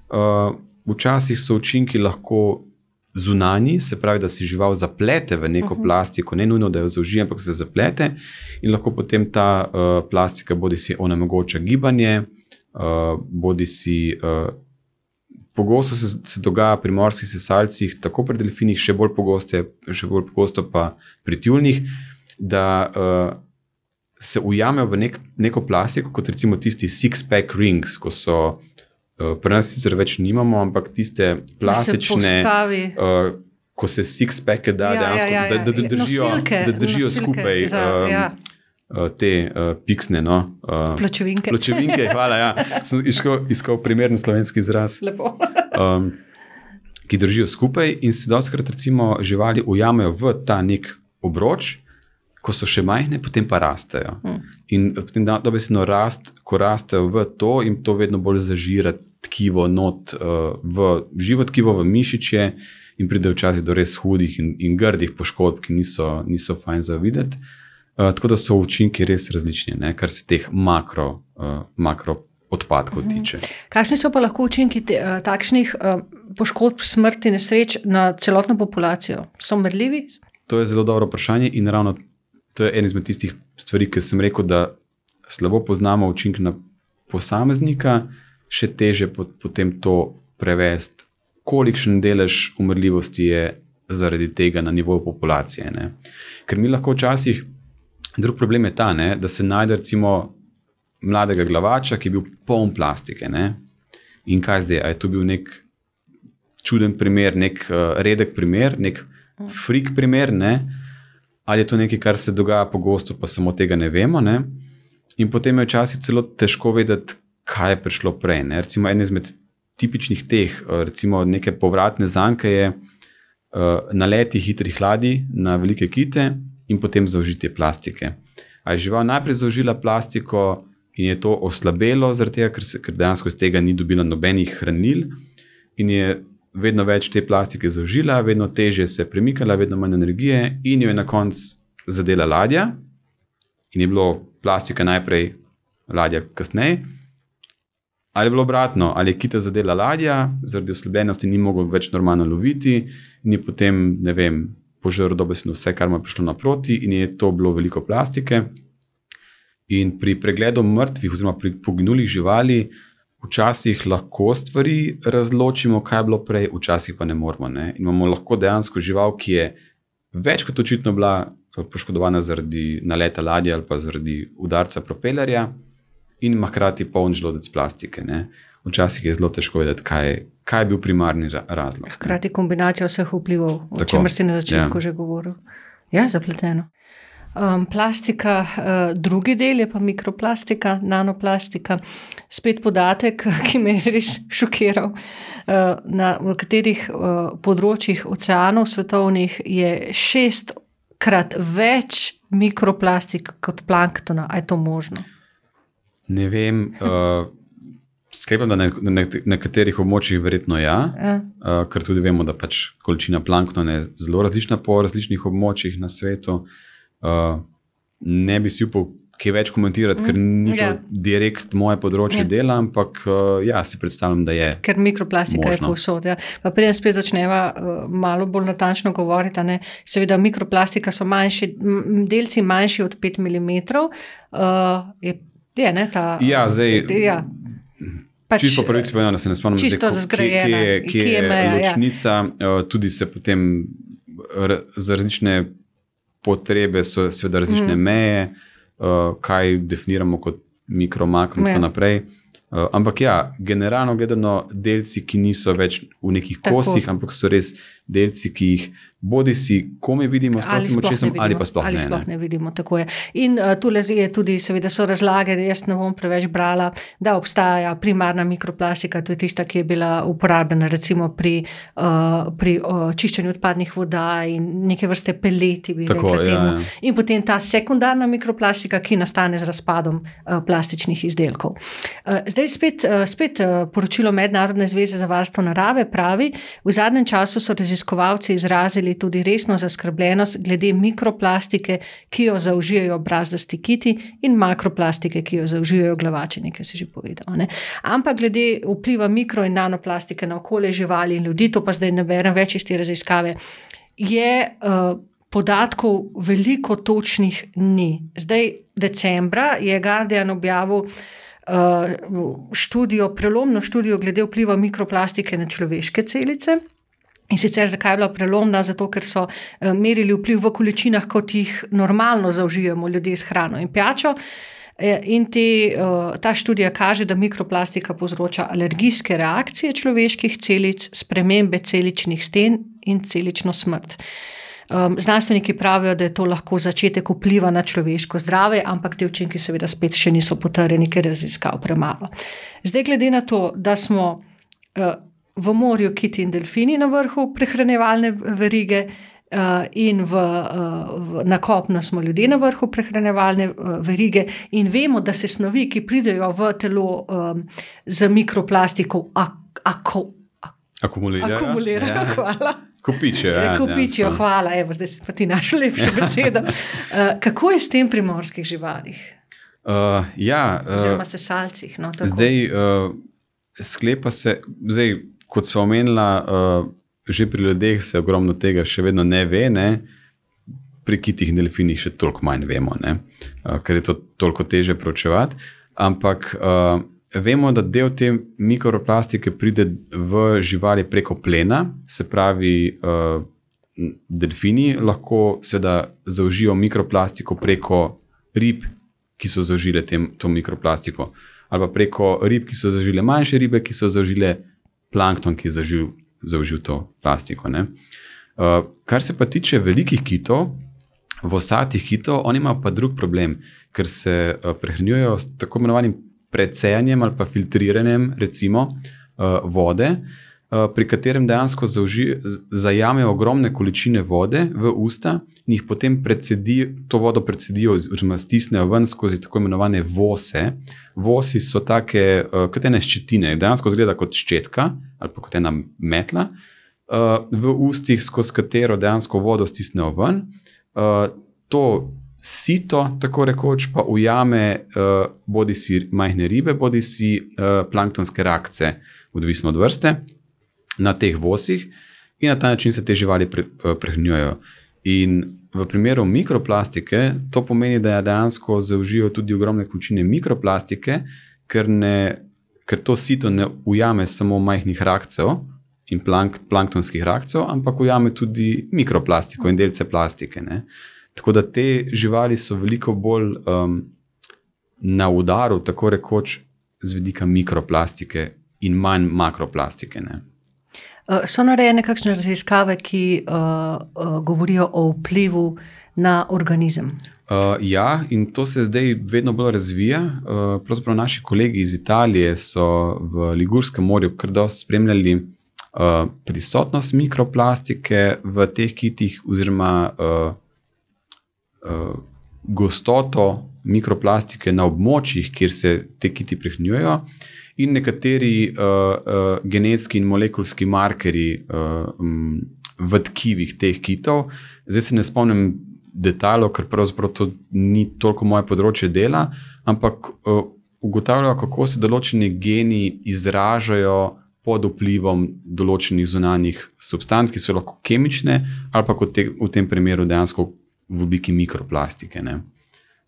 Uh, včasih so učinki lahko zunani, se pravi, da se žival zaplete v neko uh mhm. -huh. plastiko, ne nujno, da jo zaužije, ampak se zaplete in lahko potem ta uh, plastika bodi si onemogoča gibanje, uh, bodi si. Uh, Pogosto se, se dogaja pri morskih sesalcih, tako pri delfinih, še bolj, pogoste, še bolj pogosto pa pri tjulnih, da uh, se ujamejo v nek, neko plastiko, kot recimo tisti six-pack rings, ko so Eh, pri nas sicer več nimamo, ampak tiste plastične, uh, ko se six-packe da, ja, dejansko, ja, ja, ja. Da, da, držijo, nosilke, da držijo skupaj za, um, ja. uh, te uh, piksne. No, uh, pločevinke. Pločevinke, hvala. Ja. Sem iskal, iskal primeren slovenski izraz. um, ki držijo skupaj in se doskrat, recimo, živali ujamejo v ta nek obroč ko so še majhne, potem pa rastejo. Hmm. In potem dobesedno rast, ko rastejo v to, in to vedno bolj zažira tkivo, not, uh, v živo tkivo, v mišiče, in pride včasih do res hudih in, in grdih poškodb, ki niso, niso fajn za videti. Uh, tako da so učinki res različni, ne, kar se teh makro, uh, makro odpadkov mhm. tiče. Kakšni so pa lahko učinki te, uh, takšnih uh, poškodb, smrti, nesreč na celotno populacijo? So merljivi? To je zelo dobro vprašanje in ravno to je ena izmed tistih stvari, ki sem rekel, da slabo poznamo učinke na posameznika, še teže potem to prevesti, kolikšen delež umrljivosti je zaradi tega na nivoju populacije. Ne? Ker mi lahko včasih, drug problem je ta, ne, da se najde recimo mladega glavača, ki je bil poln plastike. Ne? In kaj zdaj? A je to bil nek čuden primer, nek uh, redek primer, nek frik primer, ne? Ali je to nekaj, kar se dogaja pogosto, pa samo tega ne vemo. Ne? In potem je včasih celo težko vedeti, kaj je prišlo prej. Ne? Recimo, en izmed tipičnih teh, uh, recimo, neke povratne zanke je uh, naleti hitrih ladij na velike kite in potem zaužitje plastike. A je žival najprej zaužila plastiko in je to oslabelo, tega, ker, se, ker dejansko iz tega ni dobila nobenih hranil, in je vedno več te plastike zaužila, vedno teže se je premikala, vedno manj energije, in jo je na koncu zadela ladja, in je bilo plastika najprej, ladja kasneje. Ali je bilo obratno, ali je kita zadela ladja, zaradi oslabenosti ni mogel več normalno loviti, in je potem, ne vem, požrl dobesedno vse, kar mu je prišlo naproti, in je to bilo veliko plastike. In pri pregledu mrtvih, oziroma pri poginulih živali, včasih lahko stvari razločimo, kaj je bilo prej, včasih pa ne moramo. Ne? In imamo lahko dejansko žival, ki je več kot očitno bila eh, poškodovana zaradi naleta ladje ali pa zaradi udarca propelerja, in ima hkrati poln želodec plastike. Ne? Včasih je zelo težko vedeti, kaj, kaj je bil primarni razlog. Hkrati kombinacija vseh vplivov, o čemer si na začetku ja. že govoril. Ja, zapleteno. Um, plastika, uh, drugi del je pa mikroplastika, nanoplastika. Spet podatek, ki me je res šokiral. Uh, na katerih uh, področjih oceanov svetovnih je šestkrat več mikroplastik kot planktona. Je to možno? Ne vem. Uh, Sklepam, da na nekaterih območjih verjetno ja, ja. Uh, ker tudi vemo, da pač količina planktona je zelo različna po različnih območjih na svetu. Uh, ne bi si upal kaj več komentirati, ker ni to ja. direkt moje področje ja. dela, ampak uh, ja, si predstavljam, da je. Ker mikroplastika možno. je povsod. Ja. Preden spet začneva uh, malo bolj natančno govoriti, ne, seveda mikroplastika so manjši, delci manjši od 5 mm. Uh, je, je, ne, ta, ja, zdaj. Ja. Pač, čisto po pravici povedano, se ne spomnim, čisto zgrajena, kje, kje, kje je meja, ja. ločnica. Ja. Tudi se potem za različne potrebe so seveda različne mm. meje, kaj definiramo kot mikro, makro in tako ja. naprej. Ampak ja, generalno gledano, delci, ki niso več v nekih Tako. kosih, ampak so res delci, ki jih bodi si, ko mi vidimo, ali, očesom, vidimo, ali pa sploh ali ne. Sploh ne vidimo, tako je. In uh, tu je tudi, seveda, so razlage, da jaz ne bom preveč brala, da obstaja primarna mikroplastika, to je tista, ki je bila uporabljena recimo pri, uh, pri uh, čiščenju odpadnih voda in neke vrste peleti. Tako, ja, ja. In potem ta sekundarna mikroplastika, ki nastane z razpadom uh, plastičnih izdelkov. Uh, zdaj spet, uh, spet uh, poročilo Mednarodne zveze za varstvo narave pravi, v zadnjem času so raziskovalci izrazili tudi resno zaskrbljenost glede mikroplastike, ki jo zaužijajo brazdasti kiti, in makroplastike, ki jo zaužijajo glavači, nekaj se že povedal. Ne? Ampak glede vpliva mikro in nanoplastike na okolje živali in ljudi, to pa zdaj ne berem več iz te raziskave, je. Uh, Podatkov veliko točnih ni. Zdaj, decembra je Guardian objavil uh, študijo, prelomno študijo glede vpliva mikroplastike na človeške celice. In sicer zakaj je bila prelomna? Zato, ker so eh, merili vpliv v količinah, kot jih normalno zaužijemo ljudje s hrano in pijačo. Eh, in te, eh, ta študija kaže, da mikroplastika povzroča alergijske reakcije človeških celic, spremembe celičnih sten in celično smrt. Um, znanstveniki pravijo, da je to lahko začetek vpliva na človeško zdravje, ampak te učinki, seveda, spet še niso potrjeni, ker raziskav premalo. Zdaj, glede na to, da smo uh, v morju kiti in delfini na vrhu prehranevalne verige. Uh, in v, uh, v, na kopno smo ljudje na vrhu prehranevalne uh, verige, in vemo, da se snovi, ki pridejo v telo um, z mikroplastiko, ak, ako, ak, akumulirajo. akumulirajo ja. Hvala. Kopičijo. Ja, Kopičijo, ja, hvala, Evo, zdaj si pa ti našel lepšo besedo. Uh, kako je s tem pri morskih živalih? Uh, ja, uh, Oziroma sesalcih. No, zdaj, uh, sklepa se. Zdaj, kot so omenila, uh, že pri ljudeh se ogromno tega še vedno ne ve, ne? pri kitih in delfinih še toliko manj vemo, uh, ker je to toliko teže pročevati. Ampak uh, vemo, da del te mikroplastike pride v živali preko plena, se pravi, uh, delfini lahko seveda zaužijo mikroplastiko preko rib ki so zaužile tem, to mikroplastiko, ali pa preko rib, ki so zaužile manjše ribe, ki so zaužile plankton, ki je zaužil, zaužil to plastiko. Uh, kar se pa tiče velikih kitov, vosatih kitov, oni imajo pa drug problem, ker se uh, prehranjujejo s tako imenovanim precejanjem ali pa filtriranjem, recimo, uh, vode. Eh, pri katerem dejansko zajamejo ogromne količine vode v usta in jih potem predsedi, to vodo predsedijo, oziroma stisnejo ven skozi tako imenovane vose. Vosi so take, uh, kot ene ščetine, dejansko izgleda kot ščetka ali pa kot ena metla, uh, v ustih, skozi katero dejansko vodo stisnejo ven. Uh, to sito, tako rekoč, pa ujame uh, bodi si majhne ribe, bodi si uh, planktonske rakce, odvisno od vrste na teh vosih in na ta način se te živali pre, eh, prehranjujejo. In v primeru mikroplastike to pomeni, da dejansko zaužijo tudi ogromne količine mikroplastike, ker, ne, ker to sito ne ujame samo majhnih rakcev in plank, planktonskih rakcev, ampak ujame tudi mikroplastiko in delce plastike. Ne. Tako da te živali so veliko bolj um, na udaru, tako rekoč, z vidika mikroplastike in manj makroplastike. Ne. Eh, so narejene kakšne raziskave, ki uh, uh, govorijo o vplivu na organizem? Uh, ja, in to se zdaj vedno bolj razvija. Uh, pravzaprav naši kolegi iz Italije so v Ligurskem morju kar dosti spremljali uh, prisotnost mikroplastike v teh kitih, oziroma uh, uh, gostoto mikroplastike na območjih, kjer se te kiti prehranjujejo in nekateri uh, uh, genetski in molekulski markerji uh, um, v tkivih teh kitov. Zdaj se ne spomnim detajlov, ker pravzaprav to ni toliko moje področje dela, ampak uh, ugotavljajo, kako se določeni geni izražajo. Pod vplivom določenih zunanjih substanc, ki so lahko kemične, ali pa te, v tem primeru dejansko v obliki mikroplastike. Uh,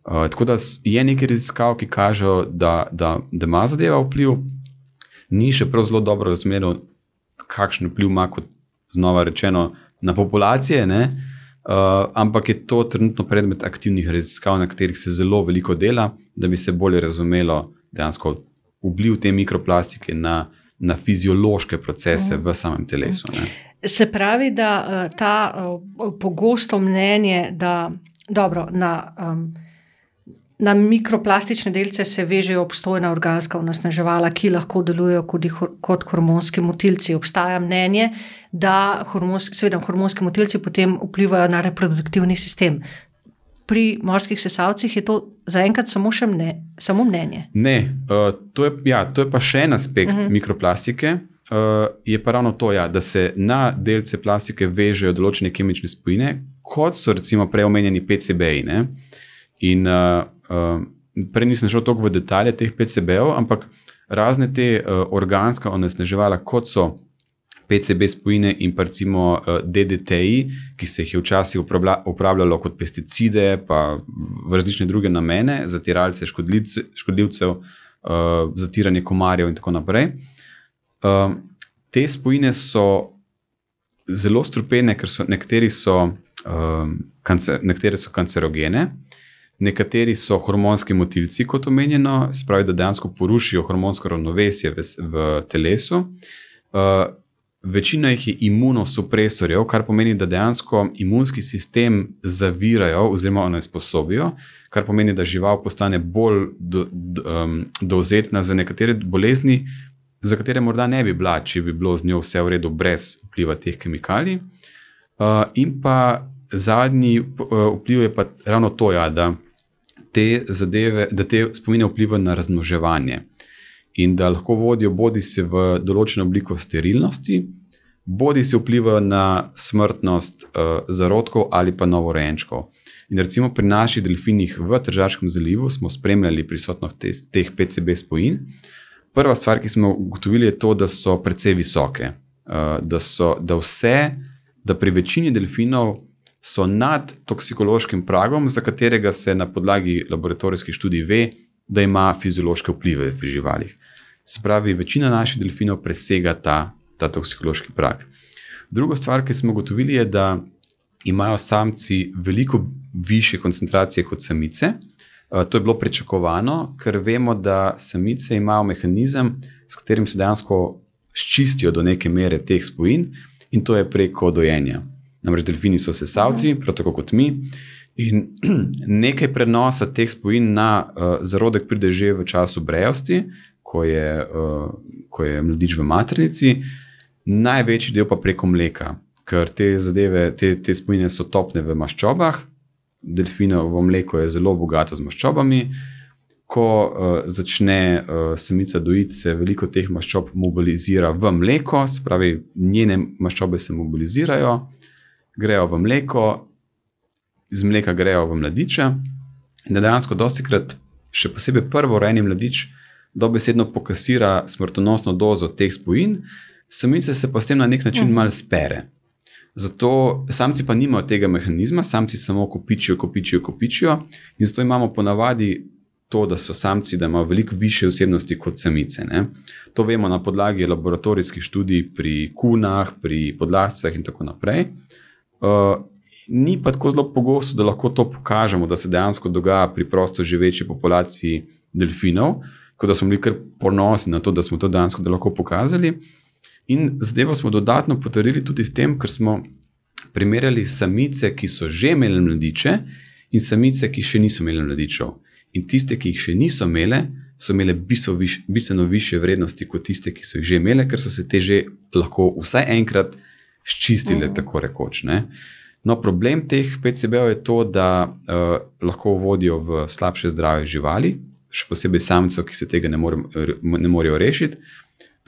Uh, tako da je nekaj raziskav, ki kažejo, da, da, da ima zadeva vpliv, ni še prav zelo dobro razumelo, kakšen vpliv ima, kot znova rečeno, na populacije. Uh, ampak je to trenutno predmet aktivnih raziskav, na katerih se zelo veliko dela, da bi se bolje razumelo dejansko vpliv te mikroplastike na, na fiziološke procese v samem telesu. Ne. Se pravi, da uh, ta uh, pogosto mnenje, da dobro, na. Um, Na mikroplastične delce se vežejo obstojna organska onesnaževala, ki lahko delujejo kot hormonski motilci. Obstaja mnenje, da hormonski, seveda, hormonski motilci potem vplivajo na reproduktivni sistem. Pri morskih sesalcih je to zaenkrat samo, mne, samo mnenje. Ne, uh, to, je, ja, to je pa še en aspekt uh mhm. -huh. mikroplastike. Uh, je pa ravno to, ja, da se na delce plastike vežejo določene kemične spojine, kot so recimo prej omenjeni PCB-ji. In uh, uh, prej nisem šel toliko v detalje teh PCB-ov, ampak razne te uh, organske onesnaževala, kot so PCB spojine in pa recimo uh, DDT-ji, ki se jih je včasih uporabljalo kot pesticide, pa v različne druge namene, zatiralce škodljivce, škodljivcev, uh, zatiranje komarjev in tako naprej. Uh, te spojine so zelo strupene, ker so nekateri so. Um, kancer, nekatere so kancerogene, Nekateri so hormonski motilci, kot omenjeno, spravi, da dejansko porušijo hormonsko ravnovesje v, v telesu. Uh, večina jih je imunosupresorjev, kar pomeni, da dejansko imunski sistem zavirajo oziroma onesposobijo, kar pomeni, da žival postane bolj do, do, um, dovzetna za nekatere bolezni, za katere morda ne bi bila, če bi bilo z njo vse v redu, brez vpliva teh kemikalij. Uh, in pa zadnji uh, vpliv je pa ravno to, ja, da te zadeve, da te spomine vplivajo na razmnoževanje in da lahko vodijo bodi se v določeno obliko sterilnosti, bodi se vplivajo na smrtnost uh, zarodkov ali pa novorojenčkov. In recimo pri naših delfinih v Tržavskem zalivu smo spremljali prisotnost te, teh PCB spojin. Prva stvar, ki smo ugotovili, je to, da so precej visoke. Uh, da, so, da vse, da pri večini delfinov so nad toksikološkim pragom, za katerega se na podlagi laboratorijskih študij ve, da ima fiziološke vplive v živalih. Spravi, večina naših delfinov presega ta, ta toksikološki prag. Druga stvar, ki smo ugotovili, je, da imajo samci veliko više koncentracije kot samice. Uh, to je bilo pričakovano, ker vemo, da samice imajo mehanizem, s katerim se dejansko ščistijo do neke mere teh spojin, in to je preko dojenja. Namreč delfini so sesalci, prav tako kot mi. In nekaj prenosa teh spojin na uh, zarodek pride že v času brejosti, ko je, uh, ko je mladič v maternici, največji del pa preko mleka, ker te zadeve, te, te spojine so topne v maščobah, delfinovo mleko je zelo bogato z maščobami. Ko uh, začne uh, samica dojiti, se veliko teh maščob mobilizira v mleko, se pravi, njene maščobe se mobilizirajo, grejo v mleko, iz mleka grejo v mladiče. In dejansko, dosti krat, še posebej prvo rojeni mladič, dobesedno pokasira smrtonosno dozo teh spojin, samice se pa s tem na nek način mhm. malo spere. Zato samci pa nimajo tega mehanizma, samci samo kopičijo, kopičijo, kopičijo. In zato imamo ponavadi to, da so samci, da imajo veliko više osebnosti kot samice. Ne? To vemo na podlagi laboratorijskih študij pri kunah, pri podlascah in tako naprej. Uh, ni pa tako zelo pogosto, da lahko to pokažemo, da se dejansko dogaja pri prosto živeči populaciji delfinov, kot da smo bili kar ponosni na to, da smo to dejansko da lahko pokazali. In zdaj smo dodatno potrdili tudi s tem, ker smo primerjali samice, ki so že imele mladiče, in samice, ki še niso imele mladičev. In tiste, ki jih še niso imele, so imele bistveno više vrednosti kot tiste, ki so jih že imele, ker so se te že lahko vsaj enkrat ščistile, mm. tako rekoč. Ne? No, problem teh PCB-ov je to, da uh, lahko vodijo v slabše zdravje živali, še posebej samcev, ki se tega ne, more, ne morejo rešiti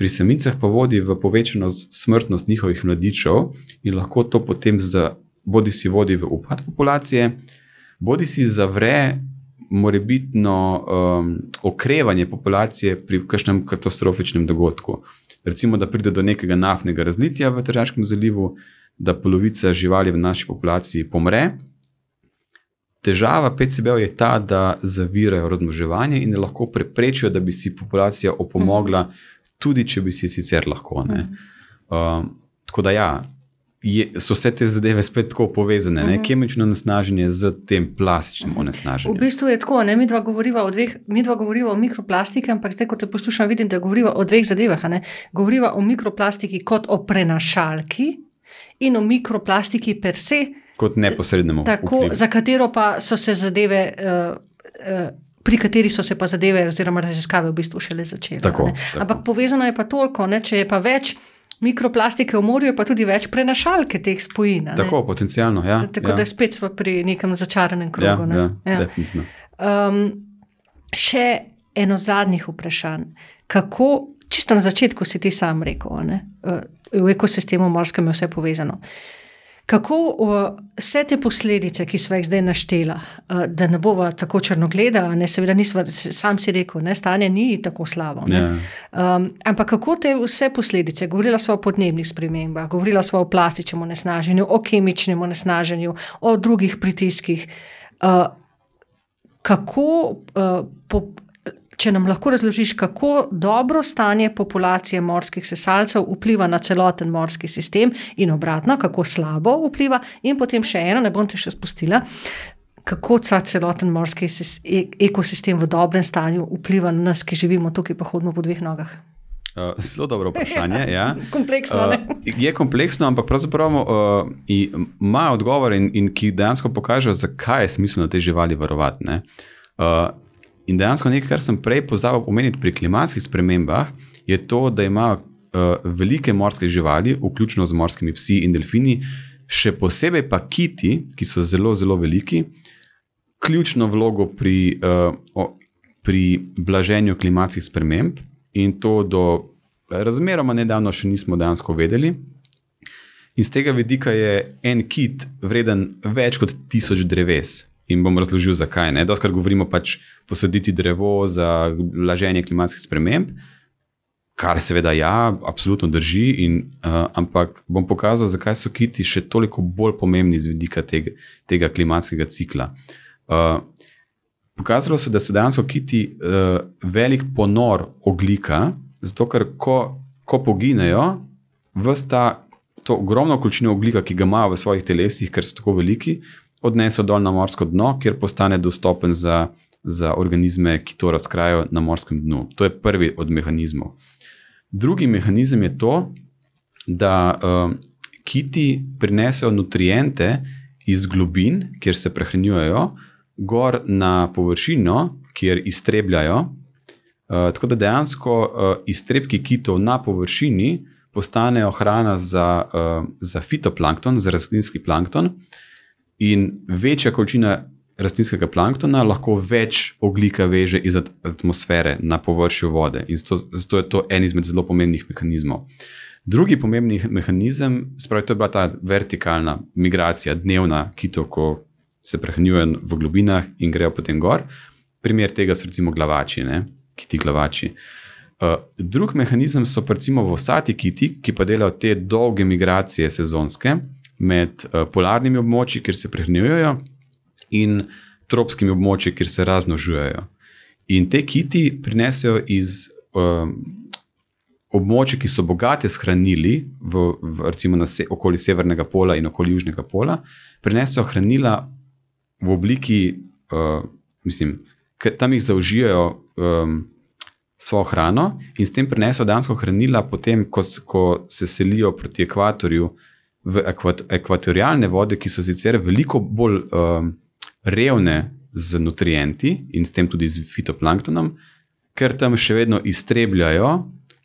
pri samicah pa vodi v povečano smrtnost njihovih mladičev in lahko to potem za, bodi si vodi v upad populacije, bodi si zavre morebitno um, okrevanje populacije pri kakšnem katastrofičnem dogodku. Recimo, da pride do nekega naftnega razlitja v Tržaškem zalivu, da polovica živali v naši populaciji pomre. Težava PCB-ov je ta, da zavirajo razmnoževanje in lahko preprečijo, da bi si populacija opomogla mm tudi če bi si sicer lahko. Uh, tako da, ja, je, so vse te zadeve spet tako povezane, uh -huh. kemično onesnaženje z tem plastičnim onesnaženjem. V bistvu je tako, ne? mi dva govoriva o dveh, mi dva govoriva o mikroplastiki, ampak zdaj, ko te poslušam, vidim, da govoriva o dveh zadevah. Govoriva o mikroplastiki kot o prenašalki in o mikroplastiki per se. Kot neposrednemu. Tako, za katero pa so se zadeve. Uh, uh, pri kateri so se pa zadeve, oziroma raziskave, v bistvu šele začele. Tako, tako. Ampak povezano je pa toliko, ne, če je pa več. Mikroplastike v morju, pa tudi več prenašalke teh spojin. Tako, potencialno. Ja, Tako ja. da spet smo pri nekem začaranem krogu. Ja, ja, ja. Um, še eno zadnjih vprašanj. Kako, čisto na začetku si ti sam rekel, ne, v ekosistemu morskem je vse povezano. Uh, Kako vse te posledice, ki smo jih zdaj naštela, da ne bomo tako črnogleda, ne seveda, nisva, sam si rekel, da stanje ni tako slabo. Ja. Um, ampak kako te vse posledice, govorila smo o podnebnih spremembah, govorila smo o plastičnem onesnaženju, o kemičnem onesnaženju, o drugih pritiskih. Uh, kako uh, po, če nam lahko razložiš, kako dobro stanje populacije morskih sesalcev vpliva na celoten morski sistem in obratno, kako slabo vpliva, in potem še eno, ne bom te še spustila. Kako ta celoten morski e-, ekosistem v dobrem stanju vpliva na nas, ki živimo tukaj, pa hodimo po dveh nogah? Uh, zelo dobro vprašanje. Ja. kompleksno, uh, je kompleksno, ampak pravzaprav uh, ima odgovor, in, in ki dejansko pokaže, zakaj je smiselno te živali varovati. Uh, In dejansko nekaj, kar sem prej pozabil omeniti pri klimatskih spremembah, je to, da imajo uh, velike morske živali, vključno z morskimi psi in delfini, še posebej pa kiti, ki so zelo, zelo veliki, ključno vlogo pri, uh, o, pri blaženju klimatskih sprememb. In to do razmeroma nedavno še nismo dejansko vedeli. In z tega vidika je en kit vreden več kot tisoč dreves. In bom razložil, zakaj. Doskrat govorimo pač posaditi drevo za blaženje klimatskih sprememb, kar seveda ja, absolutno drži. In, uh, ampak bom pokazal, zakaj so kiti še toliko bolj pomembni z vidika tega, tega klimatskega cikla. Uh, pokazalo se, da so dejansko kiti uh, velik ponor oglika, zato ker ko, ko poginejo, vsta to ogromno količino oglika, ki ga imajo v svojih telesih, ker so tako veliki odnesel dol na morsko dno, kjer postane dostopen za za organizme, ki to razkrajajo na morskem dnu. To je prvi od mehanizmov. Drugi mehanizem je to, da uh, kiti prinesejo nutriente iz globin, kjer se prehranjujejo, gor na površino, kjer iztrebljajo. Uh, tako da dejansko uh, iztrebki kitov na površini postanejo hrana za, uh, za fitoplankton, za rastlinski plankton, in večja količina rastlinskega planktona lahko več oglika veže iz atmosfere na površju vode. In zato, zato je to en izmed zelo pomembnih mehanizmov. Drugi pomembni mehanizem, spravi, to je bila ta vertikalna migracija, dnevna kitov, ko se prehranjujejo v globinah in grejo potem gor. Primer tega so recimo glavači, ne? kiti glavači. Uh, drug mehanizem so pa recimo vsati kiti, ki pa delajo te dolge migracije sezonske med uh, polarnimi območji, kjer se prehranjujejo, in tropskimi območji, kjer se razmnožujejo. In te kiti prinesejo iz um, območij, ki so bogate s hranili, v, v, recimo na se, okoli Severnega pola in okoli Južnega pola, prinesejo hranila v obliki, uh, mislim, tam jih zaužijajo. Um, Svojo hrano in s tem prenesejo dansko hranila, potem, ko, ko se selijo proti ekvatorju, v ekvat, ekvatorialne vode, ki so sicer veliko bolj um, revne z nutrienti in s tem tudi z fitoplanktonom, ker tam še vedno iztrebljajo,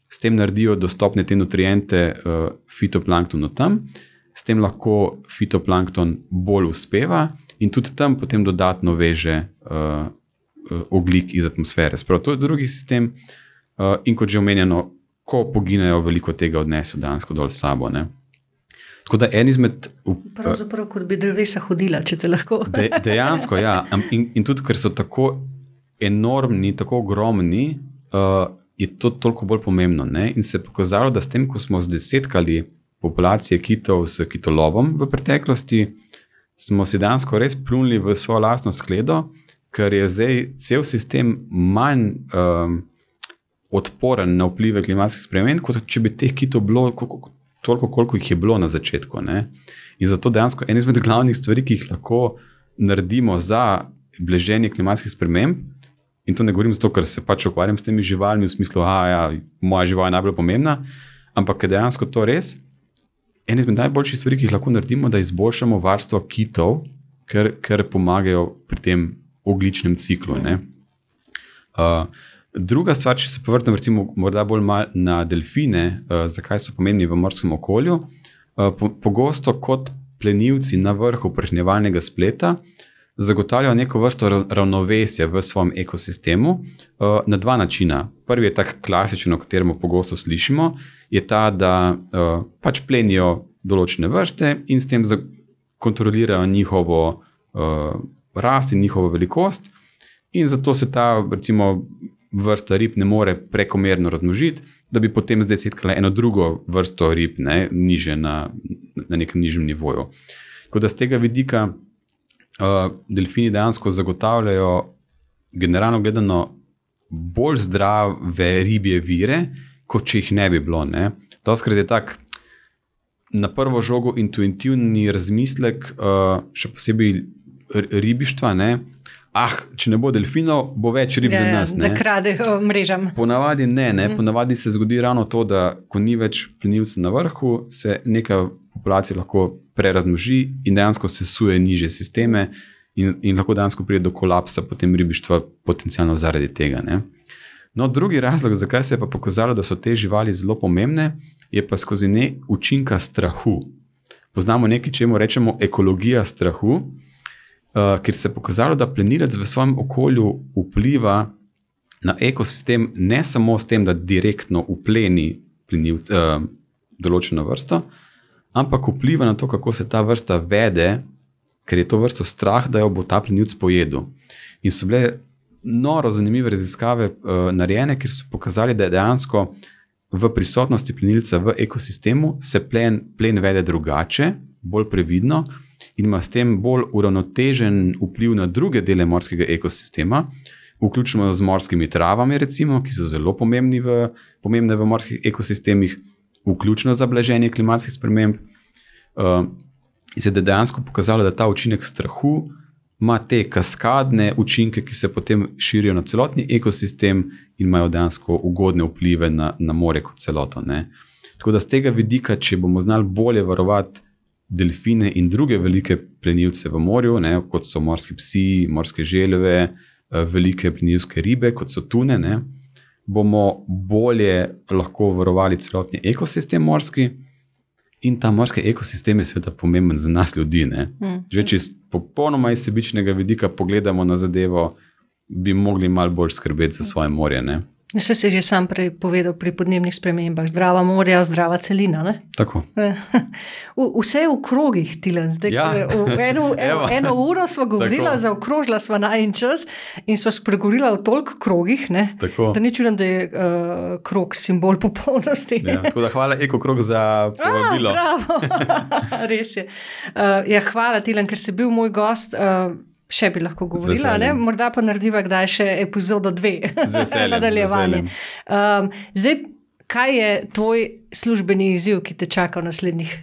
s tem naredijo dostopne te nutriente uh, fitoplanktonu tam, s tem lahko fitoplankton bolj uspeva in tudi tam potem dodatno veže uh, oglik iz atmosfere. Sprav, to je drugi sistem, uh, in kot že omenjeno, ko poginejo, veliko tega odnesejo dejansko dol s sabo. Ne. Tako da en izmed. Pravzaprav, kot bi drevesa hodila, če te lahko. De, dejansko, ja. In, in tudi, ker so tako enormni, tako ogromni, uh, je to toliko bolj pomembno. Ne? In se je pokazalo, da s tem, ko smo zdesetkali populacije kitov s kitolovom v preteklosti, smo si dejansko res plunili v svojo lastno skledo, ker je zdaj cel sistem manj. Um, Odporen na vplive klimatskih sprememb, kot če bi teh kitov bilo, toliko, koliko jih je bilo na začetku. Ne? In zato dejansko ena izmed glavnih stvari, ki jih lahko naredimo za blaženje klimatskih sprememb, in to ne govorim zato, ker se pač ukvarjam s temi živalmi, v smislu, da ja, je moja žival najbolj pomembna, ampak je dejansko to res. En izmed najboljših stvari, ki jih lahko naredimo, da izboljšamo varstvo kitov, ker, ker pomagajo pri tem ogličnem ciklu. Uh, Druga stvar, če se povrnem, recimo, morda bolj na delfine, uh, zakaj so pomembni v morskem okolju. Uh, po, pogosto kot plenilci na vrhu prehnjevalnega spleta zagotavljajo neko vrsto ravnovesja v svojem ekosistemu uh, na dva načina. Prvi je tak klasičen, o katerem pogosto slišimo, je ta, da uh, pač plenijo določene vrste in s tem kontrolirajo njihovo uh, rast in njihovo velikost. In zato se ta, recimo, vrsta rib ne more prekomerno razmnožiti, da bi potem zdaj setkala eno drugo vrsto rib, ne, niže na, na nekem nižjem nivoju. Tako da z tega vidika uh, delfini dejansko zagotavljajo, generalno gledano, bolj zdrave ribje vire, kot če jih ne bi bilo. To skrat je tak. Na prvo žogo intuitivni razmislek, uh, še posebej ribištva, ne, ah, če ne bo delfinov, bo več rib ja, za nas. Ne, da kradejo mrežam. Ponavadi ne, ne. Mm. ponavadi se zgodi ravno to, da ko ni več plenilcev na vrhu, se neka populacija lahko prerazmnoži in dejansko se suje niže sisteme, in, in lahko dejansko pride do kolapsa potem ribištva, potencialno zaradi tega. Ne. No, drugi razlog, zakaj se je pa pokazalo, da so te živali zelo pomembne, je pa skozi ne učinka strahu. Poznamo nekaj, čemu rečemo ekologija strahu uh, ker se je pokazalo, da plenilec v svojem okolju vpliva na ekosistem ne samo s tem, da direktno upleni plenilc, uh, določeno vrsto, ampak vpliva na to, kako se ta vrsta vede, ker je to vrsto strah, da jo bo ta plenilc pojedel. In so bile noro zanimive raziskave uh, narejene, ker so pokazali, da je dejansko. V prisotnosti plenilca v ekosistemu se plen, plen vede drugače, bolj previdno, in ima s tem bolj uravnotežen vpliv na druge dele morskega ekosistema, vključno z morskimi travami, recimo, ki so zelo v, pomembne v morskih ekosistemih, vključno za blaženje klimatskih sprememb. Uh, se je dejansko pokazalo, da ta učinek strahu ima te kaskadne učinke, ki se potem širijo na celotni ekosistem in imajo dejansko ugodne vplive na, na more kot celoto. Ne. Tako da z tega vidika, če bomo znali bolje varovati delfine in druge velike plenilce v morju, ne, kot so morski psi, morske želve, eh, velike plenilske ribe, kot so tune, ne, bomo bolje lahko varovali celotni ekosistem morski. In ta morski ekosistem je seveda pomemben za nas, ljudi. Mm. Že če iz popolnoma izsebičnega vidika pogledamo na zadevo, bi mogli malo bolj skrbeti za svoje morje. Ne? Vse si že sam prej povedal pri podnebnih spremembah, zdrava morja, zdrava celina. Vse je v krogih, Tilan. Zdaj, ja. v eno, eno, eno uro smo govorili, zaokrožila smo na en čas in smo spregovorili o toliko krogih, da ni čudno, da je uh, krog simbol popolnosti. Ja, da, hvala, Eko Krog, za povabilo. A, Res je. Uh, ja, hvala, Tilan, ker si bil moj gost. Uh, še bi lahko govorila, morda pa narediva kdaj še epizodo dve, nadaljevanje. Um, zdaj, kaj je tvoj službeni izziv, ki te čaka v naslednjih?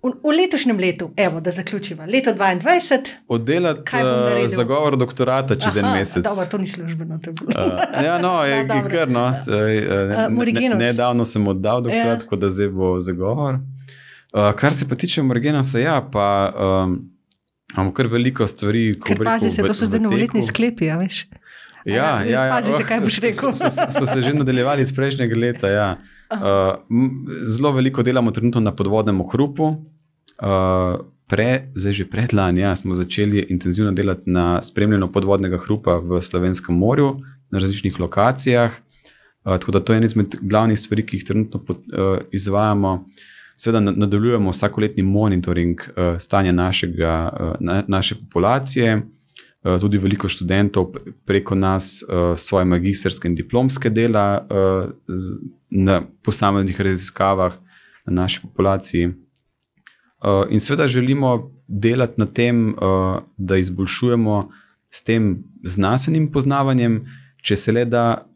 V, v letošnjem letu, evo, da zaključiva, leto 2022. Oddelati uh, zagovor doktorata čez Aha, en mesec. Dobro, to ni službeno. To uh, ja, no, je kar no. Uh, Nedavno sem oddal doktorat, ja. tako da zdaj bo zagovor. Uh, kar se pa tiče Morgenosa, ja, pa. Um, Imamo kar veliko stvari, kot je pazi se, to so zdaj novoletni sklepi, ja, veš. Ja, ja, ja. Pazi se, kaj boš rekel. So, so, so se že nadaljevali iz prejšnjega leta. Ja. Uh, zelo veliko delamo trenutno na podvodnem ohrupu. Uh, pre, zdaj že predlani ja, smo začeli intenzivno delati na spremljanju podvodnega hrupa v Slovenskem morju na različnih lokacijah. Uh, tako da to je ena izmed glavnih stvari, ki jih trenutno pod, uh, izvajamo. Uh, seveda nadaljujemo vsakoletni monitoring uh, stanja našega, uh, na, naše populacije. Uh, tudi veliko študentov preko nas uh, svoje magistrske in diplomske dela uh, na posameznih raziskavah na naši populaciji. Uh, in seveda želimo delati na tem, uh, da izboljšujemo s tem znanstvenim poznavanjem, če se le da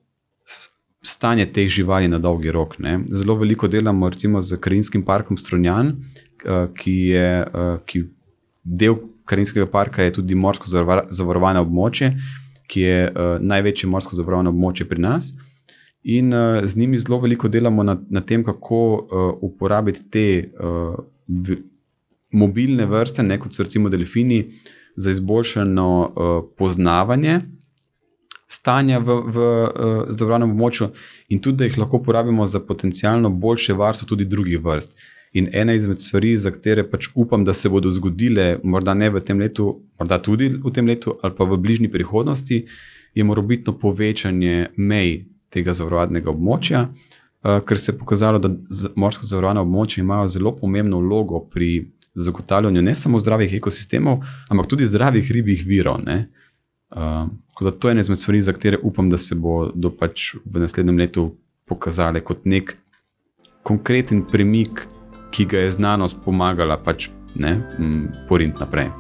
stanje teh živali na dolgi rok. Ne. Zelo veliko delamo recimo z Karinskim parkom Strunjan, eh, ki je eh, ki del Karinskega parka, je tudi morsko zavarovano območje, ki je eh, največje morsko zavarovano območje pri nas. In z njimi zelo veliko delamo na, na tem, kako uporabiti te v, mobilne vrste, ne, kot so recimo delfini, za izboljšano poznavanje stanja v, v uh, zdravljenem območju, in tudi, da jih lahko uporabimo za potencialno boljše varstvo tudi drugih vrst. In ena izmed stvari, za katere pač upam, da se bodo zgodile, morda ne v tem letu, morda tudi v tem letu, ali pa v bližnji prihodnosti, je morobitno povečanje mej tega zavarovanega območja, uh, ker se je pokazalo, da morsko zavarovano območje imajo zelo pomembno vlogo pri zagotavljanju ne samo zdravih ekosistemov, ampak tudi zdravih ribjih virov. Uh, Uh, to je ena izmed stvari, za katere upam, da se bodo pač v naslednjem letu pokazale kot nek konkreten premik, ki ga je znanost pomagala pač, poriti naprej.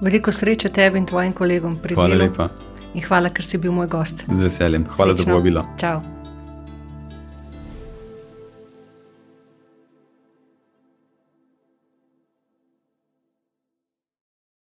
Veliko sreče tebi in tvojim kolegom pri tem. Hvala lepa. In hvala, ker si bil moj gost. Z veseljem. Hvala Srečno. za povabilo. Čau.